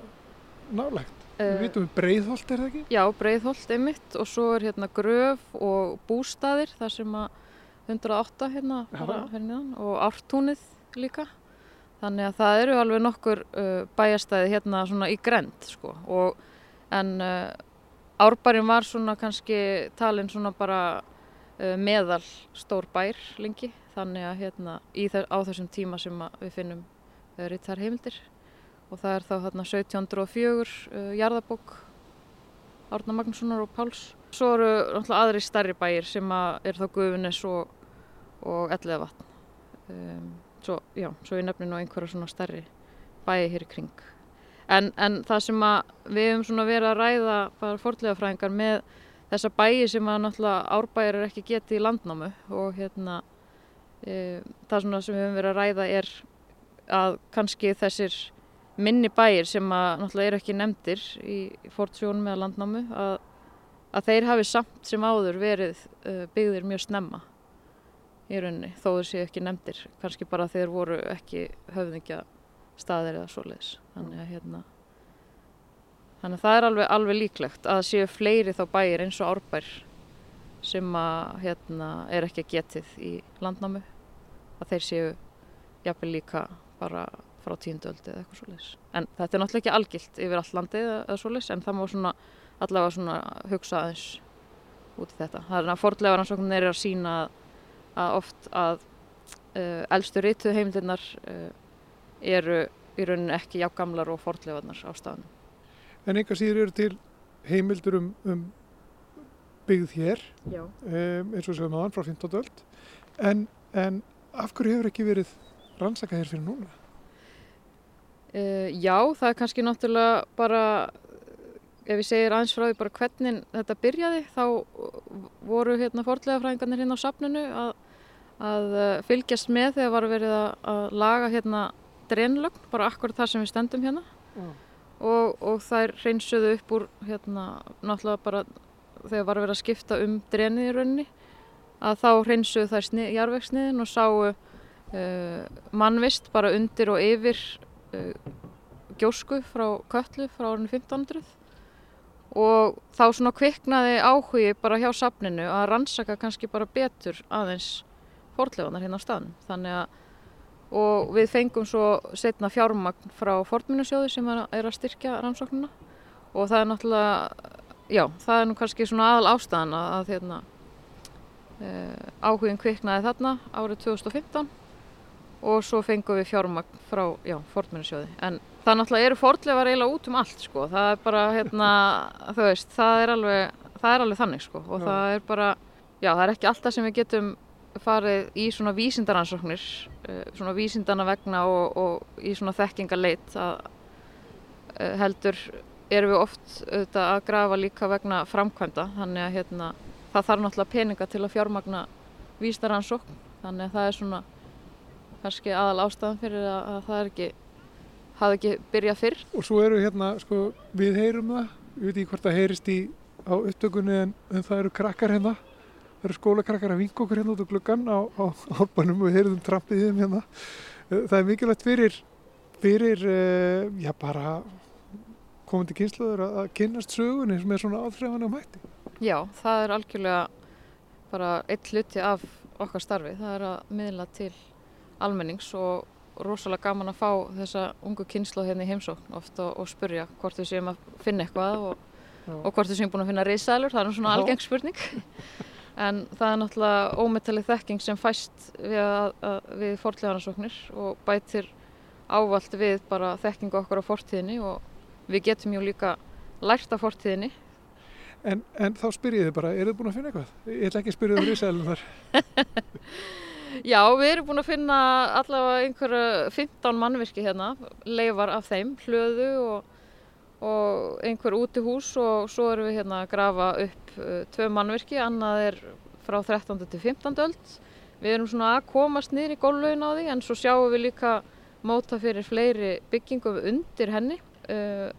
nálægt? Við Eh, vitum við breiðholt er það ekki? Já, Breiðholt einmitt og svo er hérna gröf og bústaðir þar sem að 108 hérna bara hérna og ártúnið líka. Þannig að það eru alveg nokkur uh, bæjastæði hérna svona í grend sko og en uh, árbærin var svona kannski talin svona bara uh, meðal stór bær lengi þannig að hérna þess, á þessum tíma sem við finnum rittar heimildir og það er þá hérna 1704 uh, jarðabók Árna Magnússonar og Páls. Svo eru náttúrulega aðri stærri bæir sem að er þá Gufunes og, og Elliðavatn. Um, svo, já, svo ég nefni nú einhverja svona stærri bæi hér í kring. En, en það sem við hefum svona verið að ræða bara fordlegafræðingar með þessa bæi sem að náttúrulega árbæir er ekki getið í landnámu og hérna e, það svona sem við hefum verið að ræða er að kannski þessir minni bæir sem að náttúrulega eru ekki nefndir í fortsjónum eða landnámu að, að þeir hafi samt sem áður verið uh, byggðir mjög snemma í rauninni þó þeir séu ekki nefndir. Kannski bara þeir voru ekki höfðingja staðir eða svoleiðis. Þannig að hérna þannig að það er alveg, alveg líklegt að séu fleiri þá bæir eins og árbær sem að hérna er ekki getið í landnámu að þeir séu jafnvel líka bara frá tíundöldi eða eitthvað svoleiðis. En þetta er náttúrulega ekki algilt yfir allt landið eða, svoleiðis en það má svona allavega svona hugsa aðeins út í þetta. Það er að fordlega rannsóknir er að sína að, að oft að uh, elstu rituð heimildirnar uh, eru í rauninni ekki jafn gamlar og fordlegarnar á staðanum. En einhver síður eru til heimildur um, um byggð hér, Já. um, eins og sem aðan frá 15. öld. En, en af hverju hefur ekki verið rannsakað hér fyrir núna? Uh, já, það er kannski náttúrulega bara, ef ég segir aðeins frá því bara hvernig þetta byrjaði, þá voru hérna fordlegafræðingarnir hérna á safninu að, að uh, fylgjast með þegar var verið að, að laga hérna drenlögn, bara akkurat það sem við stendum hérna Já. og, og þær hreinsuðu upp úr hérna náttúrulega bara þegar var verið að skipta um drenið í rauninni að þá hreinsuðu þær snið, jarvegsniðin og sáu uh, mannvist bara undir og yfir gjósku frá köllu frá árinu 1500 og þá svona kviknaði áhugi bara hjá safninu að rannsaka kannski bara betur aðeins fortlefanar hérna á staðnum. Þannig að og við fengum svo setna fjármagn frá Fortminnesjóði sem er að, styrkja rannsóknuna og það er náttúrulega já, það er nú kannski svona aðal ástæðan að, hérna, uh, áhugin kviknaði þarna árið 2015 og svo fengum við fjármagn frá já, Fortminnesjóði en það náttúrulega eru fortlefar eiginlega út um allt sko, það er bara hérna, veist, það er alveg, það er alveg þannig sko. Og Já. það er bara, já, það er ekki alltaf sem við getum farið í svona vísindaransóknir, eh, svona vísindana vegna og, og í svona þekkingarleit að eh, heldur erum við oft auðvitað að grafa líka vegna framkvæmda. Þannig að hérna, það þarf náttúrulega peninga til að fjármagna vísindaransókn þannig að það er svona kannski aðal ástæðan fyrir að, að það er ekki hafði ekki byrjað fyrr. Og svo eru hérna, sko, við heyrum það, ég veit ekki hvort það heyrist í á upptökunni en, en það eru krakkar hérna, það eru skólakrakkar að vinka okkur hérna út á gluggan á, á álbanum og við heyrðum trampið þeim hérna. Eh, Það er mikilvægt fyrir, fyrir, uh, já bara komandi kynsluður að, kynnast sögunni sem er svona áþreifanum hætti. Já, það er algjörlega bara eitt hluti af okkar starfi, það er að miðla til almennings og rosalega gaman að fá þessa ungu kynslu hérna í heimsókn oft og, og spurja hvort við séum að finna eitthvað og, og hvort við séum búin að finna risaðlur, það er svona algeng spurning. En það er náttúrulega ómetalið þekking sem fæst við, við fortlegarnarsóknir og bætir ávalt við bara þekkingu okkar á fortíðinni og við getum jú líka lært af fortíðinni En, en þá spyr ég þið bara, eru þið búin að finna eitthvað? Ég ætla ekki að spyrja um risaðlum þar. Já, við erum búin að finna allavega einhverja 15 mannvirki hérna, leifar af þeim, hlöðu og, og einhver útihús og svo erum við hérna að grafa upp uh, tvö mannvirki, annað er frá 13. til 15. öld. Við erum svona að komast niður í gólflögin á því en svo sjáum við líka móta fyrir fleiri byggingum undir henni. Uh,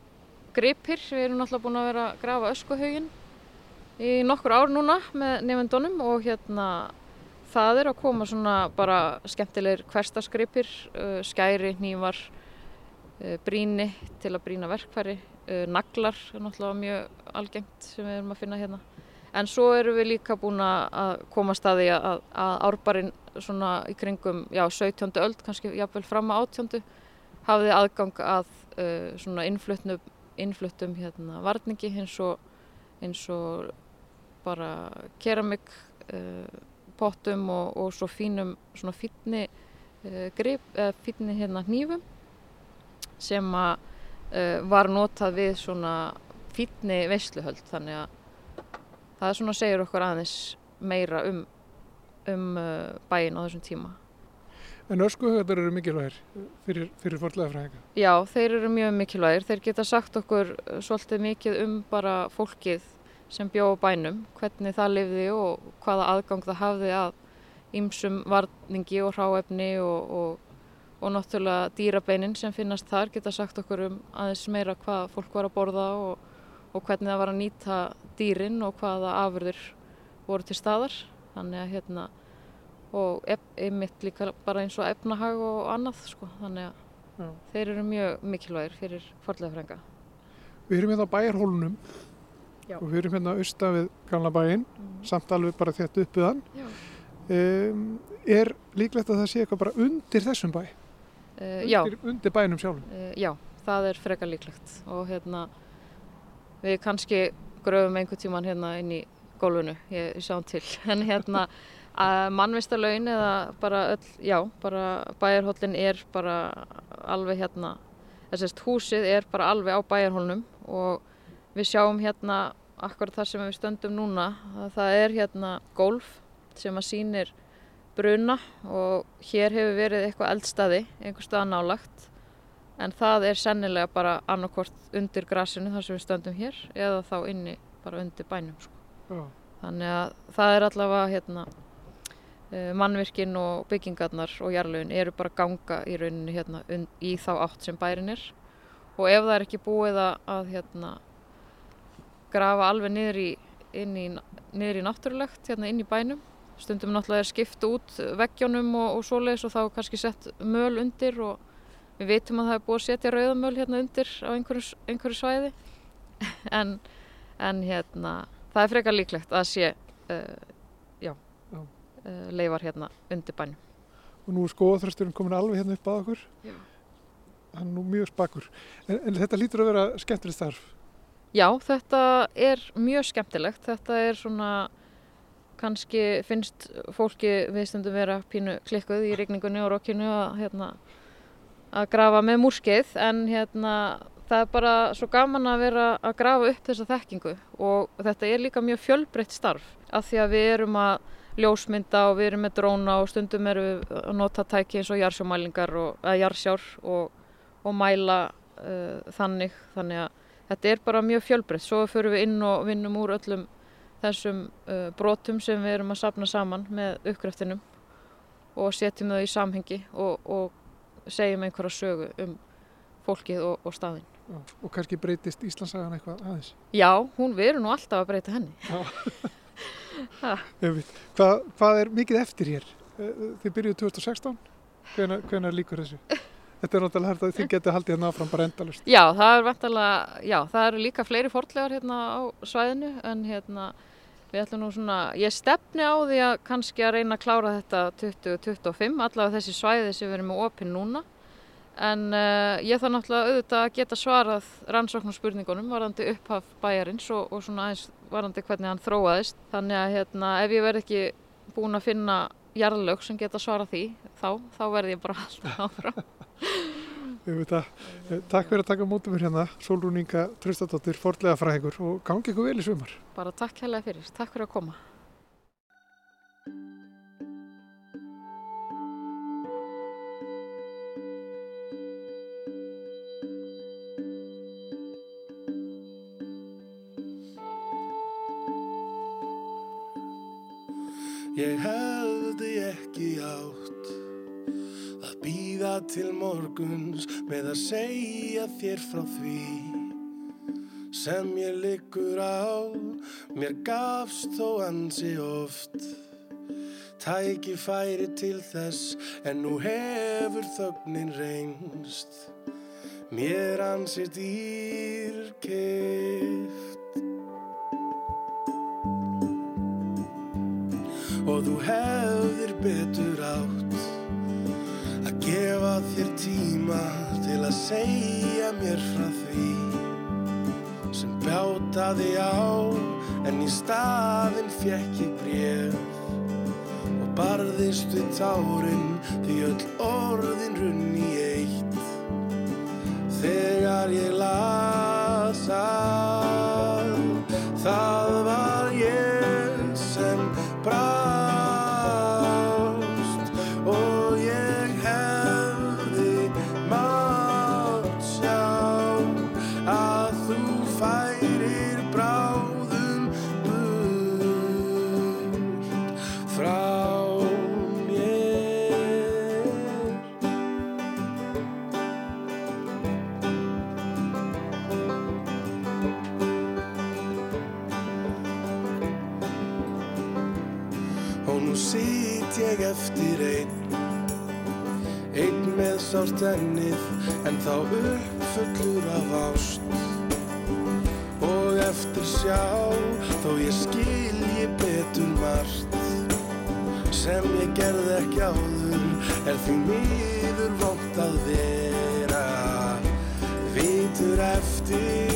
gripir, við erum náttúrulega búin að vera að grafa öskuhaugin í nokkur ár núna með nefndunum og hérna það er að koma svona bara skemmtilegir hverstasgripir, uh, skæri, hnífar, uh, bríni til að brína verkfæri, uh, naglar er náttúrulega mjög algengt sem við erum að finna hérna. En svo erum við líka búin að koma staði að, að árbarinn svona í kringum, já, 17. öld, kannski jafnvel fram að 18. hafði aðgang að uh, svona innflutnum, innfluttum hérna varningi eins og, eins og bara keramik, uh, pottum og, og svo fínum svona fínni uh, grip, eða fínni hérna hnífum sem að uh, var notað við svona fínni veisluhöld þannig að það svona segir okkur aðeins meira um, um uh, bæin á þessum tíma. En öskuhaugar eru mikilvægir fyrir, fyrir forlega fræðinga. Já, þeir eru mjög mikilvægir. Þeir geta sagt okkur svolítið mikið um bara fólkið sem bjó á bænum, hvernig það lifði og hvaða aðgang það hafði að ýmsum varningi og hráefni og, og, og náttúrulega dýrabeinin sem finnast þar geta sagt okkur um aðeins meira hvað fólk var að borða og, og hvernig það var að nýta dýrin og hvaða afurður voru til staðar. Þannig að hérna, og einmitt líka bara eins og efnahag og annað sko, þannig að Já. þeir eru mjög mikilvægir fyrir forlega Við erum hérna á bæjarhólunum Já. og við erum hérna austa við gamla bæinn, samt alveg bara þetta uppiðan. Já. Um, er líklegt að það sé eitthvað bara undir þessum bæ? Uh, Undir, undir bænum sjálfum? uh, já, það er frekar líklegt og hérna við kannski gröfum einhvern tíman hérna inn í gólfinu, ég, ég sjáum til, en hérna að mannvistarlaun eða bara öll, já, bara bæjarhóllin er bara alveg hérna, þessast húsið er bara alveg á bæjarhólnum og við sjáum hérna akkurat þar sem við stöndum núna, að það er hérna gólf sem að sýnir bruna og hér hefur verið eitthvað eldstaði, einhver staða nálagt en það er sennilega bara annarkvort undir grasinu þar sem við stöndum hér eða þá inni bara undir bænum sko. Já. þannig að það er allavega hérna eh, mannvirkin og byggingarnar og jarlögin eru bara ganga í rauninni hérna í þá átt sem bærin er og ef það er ekki búið að hérna grafa alveg niður í, í, niður í náttúrulegt hérna inn í bænum stundum náttúrulega er skipt út veggjónum og, og svoleiðis og þá er kannski sett möl undir og við vitum að það er búið að setja rauðamöl hérna undir á einhverju, einhverju svæði en, en hérna það er frekar líklegt að sé uh, já, Já. Uh, leifar hérna undir bænum Og nú er skóðaþrösturinn komin alveg hérna upp að okkur. Já. Hann er nú mjög spakur. En, en þetta lítur að vera skemmtilegt starf. Já, þetta er mjög skemmtilegt. Þetta er svona, kannski finnst fólki við stundum vera pínu klikkuð í rigningunni og rokkinu að, hérna, að grafa með múrskeið en hérna, það er bara svo gaman að vera að grafa upp þessa þekkingu og þetta er líka mjög fjölbreytt starf af því að við erum að ljósmynda og við erum með dróna og stundum erum við að nota tæki eins og jarsjómælingar og, og, og mæla uh, þannig, þannig að þetta er bara mjög fjölbreytt. Svo fyrir við inn og vinnum úr öllum þessum uh, brotum sem við erum að safna saman með uppgreftinum og setjum þau í samhengi og, og segjum einhverja sögu um fólkið og, og staðinn. Já. Og kannski breytist Íslandsagan eitthvað aðeins. Já, hún, erum nú alltaf að breyta henni. Hvað, hvað er mikið eftir hér? Eh, Þið byrjuðu 2016. Hvenær, hvenær líkur þessu? Þetta er náttúrulega hægt að þið getið haldið hérna áfram bara endalust. Já, það er vantalega, já, það eru líka fleiri fortlegar hérna á svæðinu en hérna við ætlum nú svona, ég stefni á því að kannski að reyna að klára þetta 2025, allavega þessi svæði sem við erum með opinn núna. En uh, ég þarf náttúrulega auðvitað að geta svarað rannsóknarspurningunum varandi upphaf bæjarins og, og svona aðeins varandi hvernig hann þróaðist. Þannig að hérna ef ég verð ekki búin að finna jarðlög sem geta svarað því þá, þá verð ég bara alltaf áfram takk fyrir að taka á mótum mér hérna, Solrún Inga Tröstadóttir, forlega fræðingur og gangi ykkur vel í sumar. bara takk hérlega fyrir, takk fyrir að koma Ég hefði ekki býða til morguns með að segja þér frá því sem ég liggur á. Mér gafst þó ansi oft tækifæri til þess en nú hefur þögnin reynst mér ansi dýrkift og þú hefðir betur gefa þér tíma til að segja mér frá því sem bjátaði á en í staðinn fekk ég bref og barðist við tárin því öll orðin runni eitt. Þegar ég las að það sárt ennið en þá uppfullur af ást. Og eftir sjá þó ég skilji betur margt. Sem ég gerði ekki áður er því miður vont að vera. Vitur eftir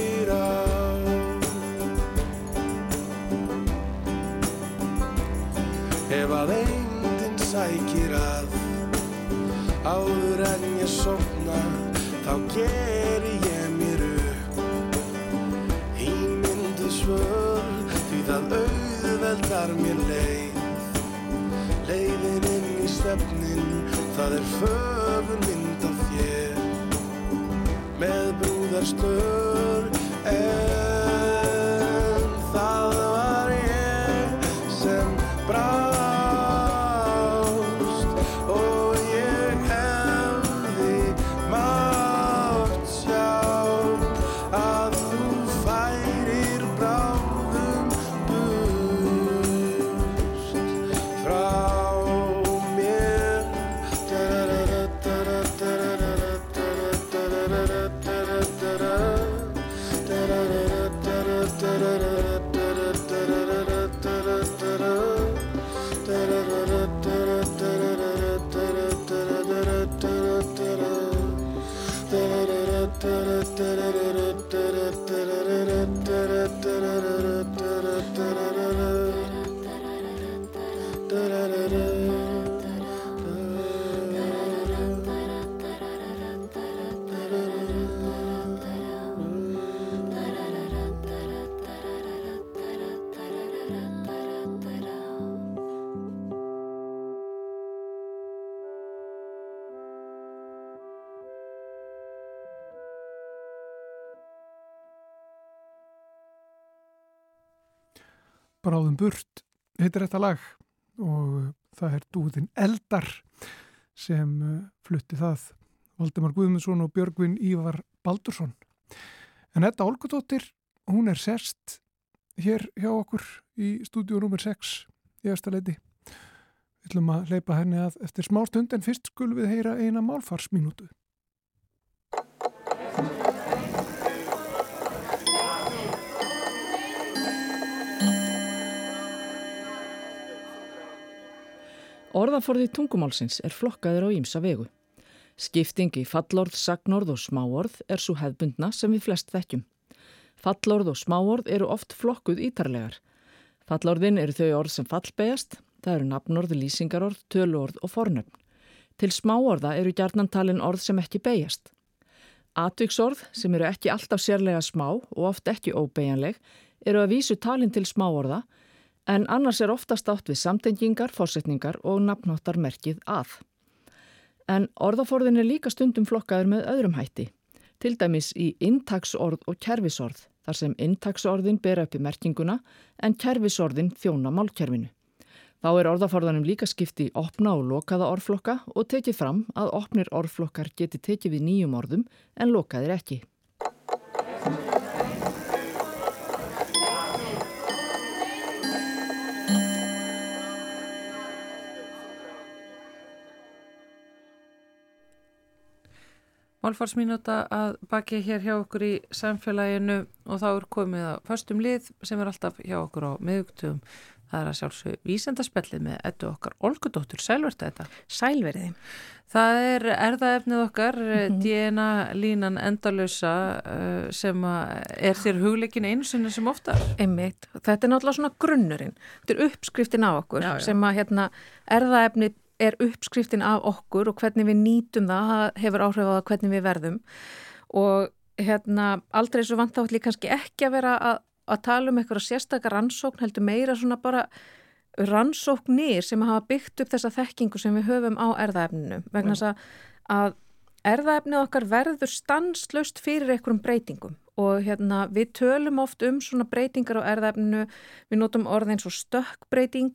áður en ég sofna þá geri ég mér upp ímyndu svör því það auðveldar mér leið. Leiðin inn í svefnin það er fögur mynd af þér. Með brúðarslör en Bráðum burt heitir þetta lag og það er dúðin Eldar sem uh, flutti það Valdemar Guðmundsson og Björgvin Ívar Baldursson. En þetta Olgudóttir, hún er sest hér hjá okkur í stúdíu nr. 6 í Östaleiti. Við ætlum að leipa henni að eftir smá stund en fyrst skulum við heyra eina málfarsminútu. Orðaforði tungumálsins er flokkaður á ímsa vegu. Skipting í fallorð, sagnorð og smáorð er svo hefbundna sem við flest þekkjum. Fallorð og smáorð eru oft flokkuð ítarlegar. Fallorðin eru þau orð sem fallbegjast, það eru nafnorð, lýsingarorð, töluorð og fornöfn. Til smáorða eru gjarnantalin orð sem ekki beigjast. Atviksorð, sem eru ekki alltaf sérlega smá og oft ekki óbeigjanleg, eru að vísu talin til smáorða, en annars er oftast átt við samtengingar, fórsetningar og nafnáttarmerkið að. En orðaforðin er líka stundum flokkaður með öðrum hætti, til dæmis í intaksorð og kerfisorð, þar sem intaksorðin bera upp í merkinguna en kerfisorðin þjóna málkerfinu. Þá er orðaforðanum líka skipti opna og lokaða orðflokka og tekið fram að opnir orðflokkar geti tekið við nýjum orðum en lokaðir ekki. Málfarsminúta að baki hér hjá okkur í samfélaginu og þá er komið að föstum lið sem er alltaf hjá okkur á miðugtugum. Það er að sjálfsög vísendaspellið með ettu okkar Olgudóttur, sælverta þetta. Sælverði. Það er erðaefnið okkar, mm Mhm. -hmm. DNA línan endalösa uh, sem er þér hugleikin einu sinni sem oftar. Einmitt. Þetta er náttúrulega svona grunnurinn. Þetta er uppskriftin af okkur Já, já. sem að hérna, erðaefni er uppskriftin af okkur og hvernig við nýtum það, það hefur áhrif á það hvernig við verðum. Og hérna aldrei svo vant átt líka kannski ekki að vera að, að tala um eitthvað sérstakar rannsókn heldur meira svona bara rannsóknir sem hafa byggt upp þessa þekkingu sem við höfum á erðaefninu vegna þess að, að erðaefnið okkar verður stanslöst fyrir einhverjum breytingum. Og hérna við tölum oft um svona breytingar á erðaefninu, við notum orðin svo stökkbreyting.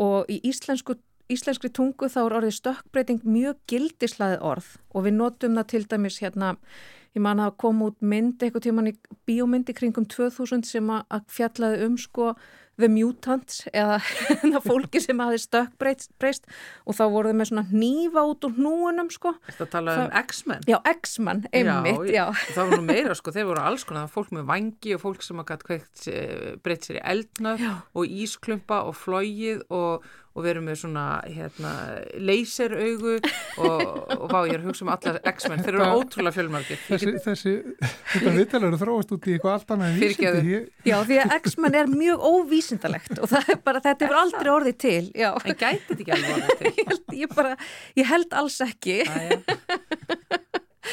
Og í íslensku íslenskri tungu þá er orðið stökkbreyting mjög gildislaðið orð og við notum það til dæmis hérna, ég man að koma út mynd eitthvað tíman í bíómyndi kringum 2000 sem að að fjallaði um sko The Mutants eða fólki sem hafi stökkbreyst og þá voruð með svona hnífa út úr hnúunum sko. Þetta tala um Það- X-Men. Já, X-Man, einmitt, já. Það var nú meira sko, þeir voru alls konar, það var fólk með vangi og fólk sem kveikt eh, breytt sér í eldnöf Já. og ísklumpa og flóið og, og verið með svona hérna, leyseraugu og, og vá, ég er að hugsa um alla X-Men, þeir eru ótrúlega fjölmargir. Þessi, þessi, þetta viðtalur þróast út í eitthvað allt annað en vísindi. Já, því að X-Man er mjög óvísindalegt og það er bara, þetta hefur aldrei orðið til, já. En gæti þetta ekki alveg orðið til? Ég held, ég bara, ég held alls ekki.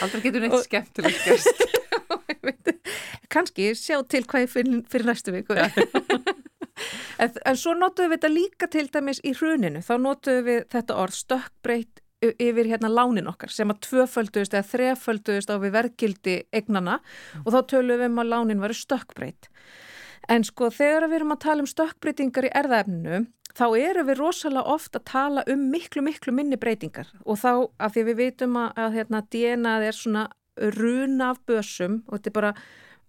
Aldrei getur neitt skemmtilegt gerst. Kannski sjá til hvað ég fyrir, fyrir næstu viku. En, en svo notuðum við þetta líka til dæmis í hruninu. Þá notuðum við þetta orð stökkbreytt yfir hérna lánin okkar sem að tvöfölduðist eða þrefölduðist á við verðgildi eignana og þá tölum við um að lánin varu stökkbreytt. En sko þegar við erum að tala um stökkbreytingar í erðaefninu þá eru við rosalega oft að tala um miklu, miklu minni breytingar og þá af því við vitum að, að hérna, DNA er svona runa af bösum og þetta er bara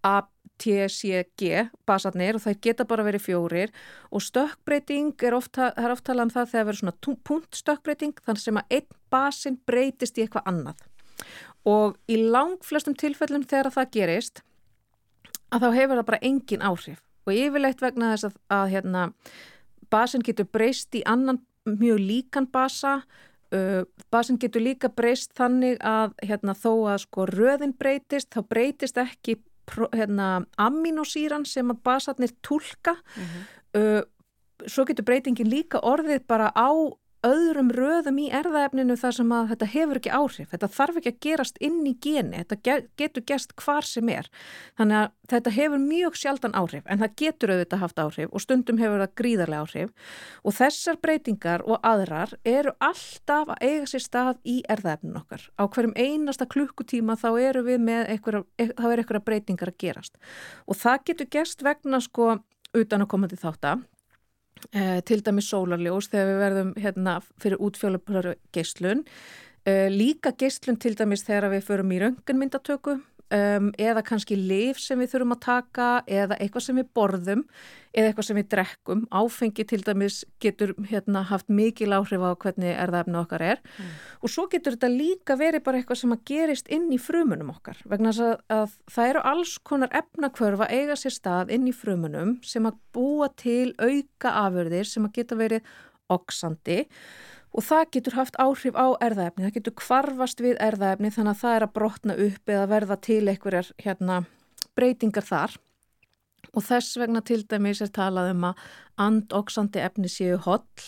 A, T, C, G basarnir og það geta bara verið fjórir. Og stökkbreyting er oft, það er oft talað um það þegar verið svona punktstökkbreyting þannig sem að einn basin breytist í eitthvað annað. Og í langflestum tilfellum þegar það gerist að þá hefur það bara engin áhrif. Og yfirleitt vegna þess að, að hérna, basin getur breyst í annan mjög líkan basa uh, basin getur líka breyst þannig að hérna, þó að sko röðin breytist þá breytist ekki hérna, aminosýran sem að basarnir tólka uh, svo getur breytingin líka orðið bara á öðrum röðum í erðaefninu þar sem að þetta hefur ekki áhrif. Þetta þarf ekki að gerast inn í geni, þetta ge getur gerst hvar sem er. Þannig að þetta hefur mjög sjaldan áhrif en það getur auðvitað haft áhrif og stundum hefur það gríðarlega áhrif og þessar breytingar og aðrar eru alltaf að eiga sér stað í erðaefninu okkar. Á hverjum einasta klukkutíma þá eru við með einhverja, þá er einhverja breytingar að gerast og það getur gerst vegna sko utan að koma til þátt að eh, til dæmis sólarljós þegar við verðum hérna fyrir útfjólupur geislun. Eh, líka geislun til dæmis þegar við förum í röngunmyndatöku um, eða kannski lif sem við þurfum að taka eða eitthvað sem við borðum eða eitthvað sem við drekkum. Áfengi til dæmis getur hérna haft mikil áhrif á hvernig erðaefni okkar er. Og svo getur þetta líka verið bara eitthvað sem að gerist inn í frumunum okkar vegna að, að það eru alls konar efnakvörfa eiga sér stað inn í frumunum sem að búa til auka afurðir sem að geta verið oksandi og það getur haft áhrif á erðaefni, það getur kvarfast við erðaefni þannig að það er að brotna upp eða verða til einhverjar hérna, breytingar þar. Og þess vegna til dæmis er talað um að andoksandi efni séu holl.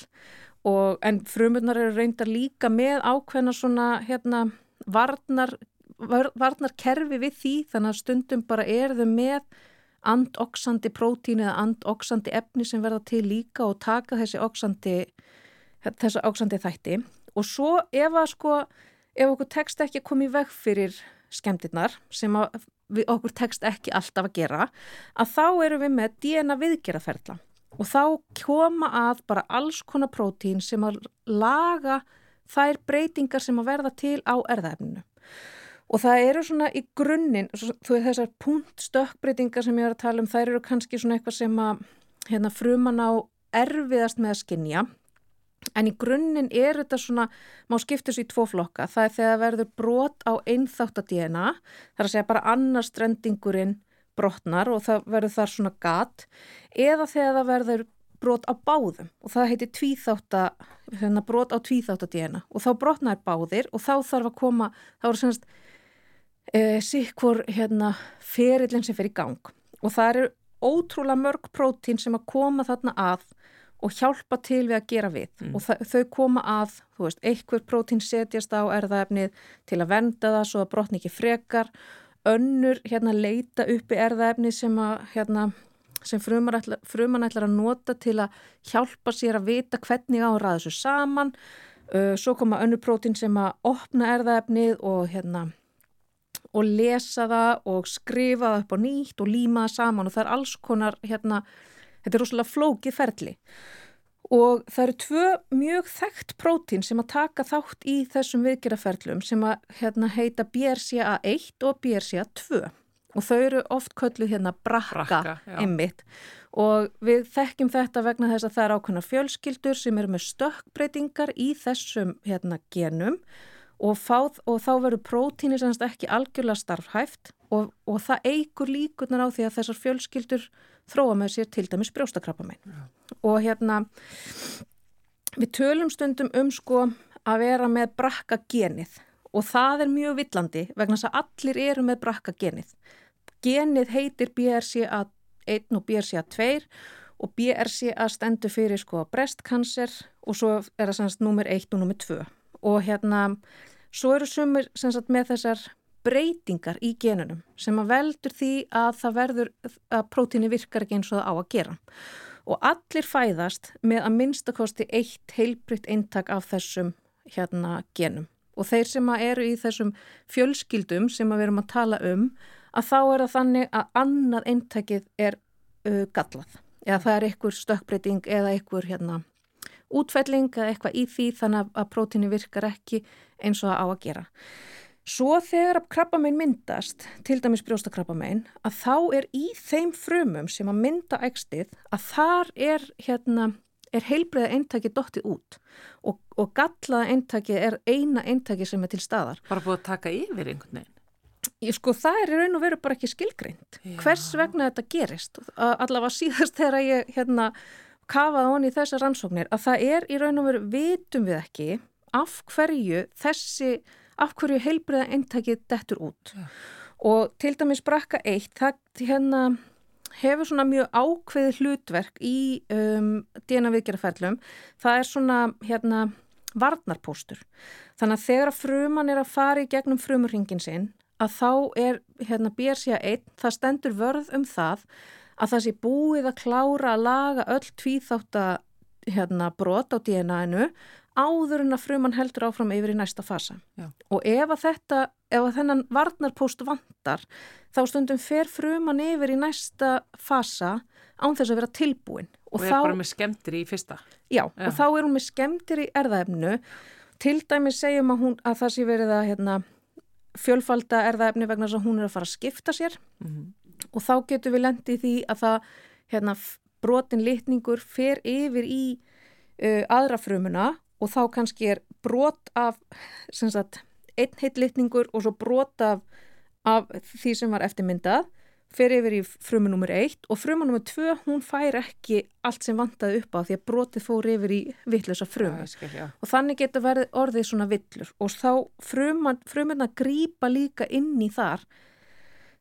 Og en frumurnar eru reyndar líka með ákveðna svona hérna varnar, var, varnar kerfi við því. Þannig að stundum bara er þau með andoksandi prótín eða andoksandi efni sem verða til líka og taka þessi oksandi þessa oksandi þætti og svo ef að sko ef okkur tekst ekki að koma í veg fyrir skemmtirnar sem okkur tekst ekki alltaf að gera að þá erum við með DNA viðgerðaferðla og þá koma að bara alls konar prótín sem að laga þær breytingar sem að verða til á erðaefninu. Og það eru svona í grunninn, þú veist þessar punktstökkbreytingar sem ég er að tala um, þær eru kannski svona eitthvað sem að hérna, fruman á erfiðast með að skinja. En í grunninn er þetta svona, má skiptis í tvo flokka. Það er þegar verður brot á einþáttadíina, það er að segja bara annars strendingurinn brotnar og það verður þar svona gat, eða þegar það verður brot á báðum og það heiti tvíþátta, hérna brot á tvíþáttadíina og þá brotnar báðir og þá þarf að koma, þá er semst e, sikkur hérna ferillin sem fer í gang og það eru ótrúlega mörg prótín sem að koma þarna að og hjálpa til við að gera við. Mm. og þau koma að, þú veist, einhver prótín setjast á erðaefnið til að venda það svo að brotni ekki frekar. Önnur hérna leita upp í erðaefnið sem að hérna sem fruman ætlar að nota til að hjálpa sér að vita hvernig á að ræða þessu saman. Uh, svo koma önnur prótín sem að opna erðaefnið og hérna og lesa það og skrifa það upp á nýtt og líma það saman. Og það er alls konar hérna, þetta er rosalega flókið ferli. Og það eru tvö mjög þekkt prótín sem að taka þátt í þessum viðgerðaferlum sem að hérna, heita BRCA1 og BRCA2 og þau eru oft kölluð hérna brakka, einmitt. Og við þekkjum þetta vegna þess að það er ákveðna fjölskyldur sem eru með stökkbreytingar í þessum hérna genum. og, fá, og þá verður prótíni semst ekki algjörlega starfhæft og, og það eigur líkurnar á því að þessar fjölskyldur þróa með sér til dæmis brjóstakrabbamein. Og hérna við tölum stundum um sko að vera með brakka genið og það er mjög villandi vegna þess að allir eru með brakka genið. Genið heitir BRCA1 og BRCA2 og BRCA stendur fyrir sko brestkanser og svo er það semst nummer 1 og nummer 2 og hérna svo eru sumir sem sagt með þessar breytingar í genunum sem að veldur því að það verður að prótíni virkar ekki eins og það á að gera. Og allir fæðast með að minnstakosti eitt heilbrytt eintak af þessum hérna genum. Og þeir sem að eru í þessum fjölskyldum sem að við erum að tala um að þá er það þannig að annað eintakið er uh, gallað. Eða það er einhver stökkbreyting eða einhver hérna útfelling eða eitthvað í því þannig að- prótíni virkar ekki eins og það á að gera. Svo þegar krabbamein myndast, til dæmis brjóstakrabbamein, að þá er í þeim frumum sem að mynda ægstið að þar er, hérna, er heilbreiða eintaki dottið út og, og gallaða eintaki er eina eintaki sem er til staðar. Bara búið að taka yfir einhvern veginn. Ég, sko það er í raun og veru bara ekki skilgreint. Já. Hvers vegna þetta gerist? Allavega síðast þegar ég hérna kafaði honi í þessar rannsóknir að það er í raun og veru vitum við ekki af hverju þessi, af hverju heilbriða eintakið dettur út. Já. Og til dæmis brakka eitt, það hérna hefur svona mjög ákveði hlutverk í um, DNA viðgerðarferðlum. Það er svona hérna varnarpóstur. Þannig að þegar að fruman er að fara í gegnum frumurringin sinn að þá er hérna BRCA1, það stendur vörð um það að það sé búið að klára að laga öll tvíþátt hérna, á DNA-inu áður en að fruman heldur áfram yfir í næsta fasa. Já. Og ef að þetta, ef að þennan varnarpóst vantar, þá stundum fer fruman yfir í næsta fasa án þess að vera tilbúin. Og, er bara með skemmtir í fyrsta. Já, Já. og þá er hún með skemmtir í erðaefnu. Til dæmis segjum að, hún, að það sé verið að hérna, fjölfalda erðaefni vegna þess að hún er að fara að skipta sér Mm og þá getur við lendið því að það hérna, brotin litningur fer yfir í uh, aðra frumuna og þá kannski er brot af sagt, einn heitt litningur og svo brot af, af því sem var eftirmyndað fer yfir í frumu nummer 1 og frumu nummer 2 hún fær ekki allt sem vantaði upp á því að brotið fór yfir í vittlösa frumu já. og þannig getur orðið svona villur og þá fruman, frumuna grípa líka inn í þar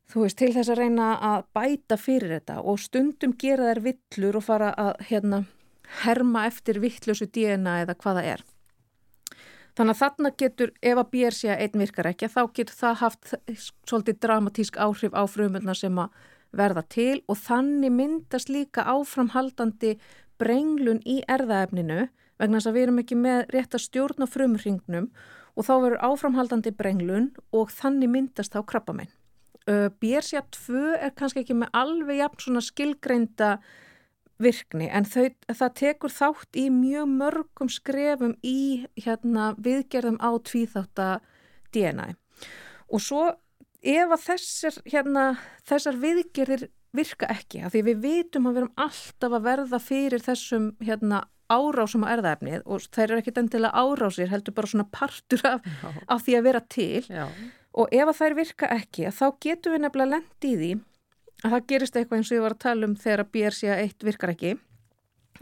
þú veist, til þess að reyna að bæta fyrir þetta og stundum gera þær villur og fara að hérna herma eftir vittlösu DNA eða hvað það er. Þannig að þarna getur, ef að BRCA einn virkar ekki, þá getur það haft svolítið dramatísk áhrif á frumuna sem að verða til og þannig myndast líka áframhaldandi brenglun í erðaefninu vegna þess að við erum ekki með rétt að stjórna frumringnum og þá verður áframhaldandi brenglun og þannig myndast þá krabbamenn. Uh, BRCA2 er kannski ekki með alveg jafn svona skilgreinda virkni en þau, það tekur þátt í mjög mörgum skrefum í hérna, viðgerðum á tvíþátta DNA og svo ef að þessar, hérna, þessar viðgerðir virka ekki af því við vitum að við erum alltaf að verða fyrir þessum hérna, árásum á erðaefnið og þær eru ekkit endilega árásir heldur bara svona partur af, af því að vera til Já, og ef að þær virka ekki þá getum við nefnilega lendi í því að það gerist eitthvað eins og ég var að tala um þegar að BRCA1 virkar ekki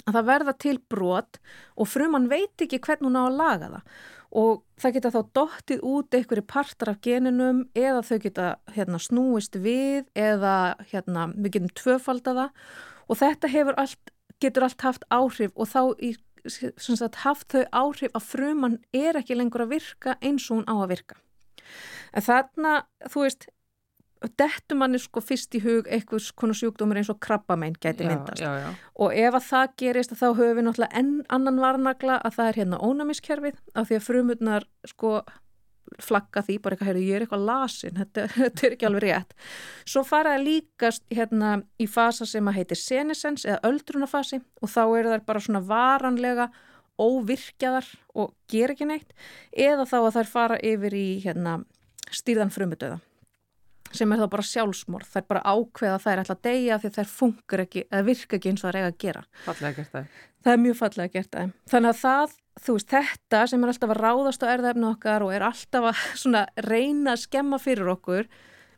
að það verða til brot og frumann veit ekki hvernig hún á að laga það og það geta þá dottið út einhverju partar af geninum eða þau geta hérna, snúist við eða hérna, við getum tvöfaldaða og þetta allt, getur allt haft áhrif og þá í, sagt, haft þau áhrif að frumann er ekki lengur að virka eins og hún á að virka. En þarna, þú veist, dettur manni sko fyrst í hug eitthvað konar sjúkdómur eins og krabbamein gæti já, myndast. já, já. og ef að það gerist þá höfum við náttúrulega enn annan varnagla að það er hérna ónæmiskerfið af því að frumurnar sko flagga því, bara eitthvað, heyrðu, ég er eitthvað lasin þetta, þetta er ekki alveg rétt. Svo faraði líkast hérna í fasa sem að heitir senescens eða öldrunafasi og þá eru þær bara svona varanlega óvirkjaðar og gera ekki neitt. Eða þá að þær fara yfir í hérna stýrðan frumudöða sem er þá bara sjálfsmorð, þær bara ákveða að þær ætla að deyja því að þær funkar ekki virka ekki eins og þær eiga að gera. Fallega gert það. það er mjög fallega gert aðeim þannig að það, þú veist, þetta sem er alltaf að ráðast á erðaefni okkar og er alltaf að svona reyna að skemma fyrir okkur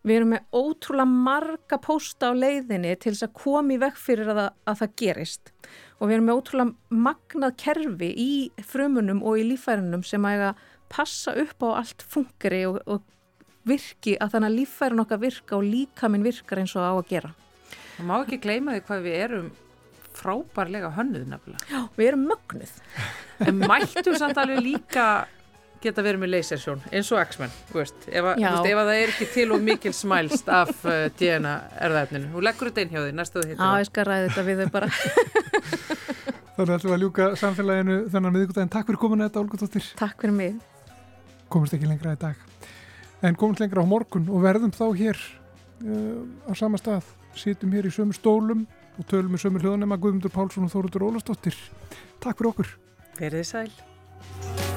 við erum með ótrúlega marga pósta á leiðinni til þess að koma í vekk fyrir að, það- að það gerist. Og við erum með ótrúlega magnað kerfi í frumunum og í líffærunum sem að passa upp á allt fungri og, og virki að þannig að líffærin okkar virka og líkaminn virkar eins og á að gera. Það má ekki gleyma því hvað við erum frábærlega hönnuð nefnilega. Já, við erum mögnuð. En mættum samt alveg líka geta verið með lasersjón eins og X-Men, ef, að- að það er ekki til og mikil smælst af uh, DNA erðaefninu. Þú leggur þetta inn hjá því, næstu þú hittir Já, ég skal ræða þetta við þau bara. Þannig ætlum við að ljúka samfélaginu þennan miðvikudaginn. Takk fyrir komuna þetta, Olga Dóttir. Takk fyrir mig. Komumst ekki lengra í dag. En komumst lengra á morgun og verðum þá hér uh, á sama stað. Sýtum hér í sömu stólum og tölum með sömu hljóðanema Guðmundur Pálsson og Þóruður Ólastóttir. Takk fyrir okkur. Verðið sæl.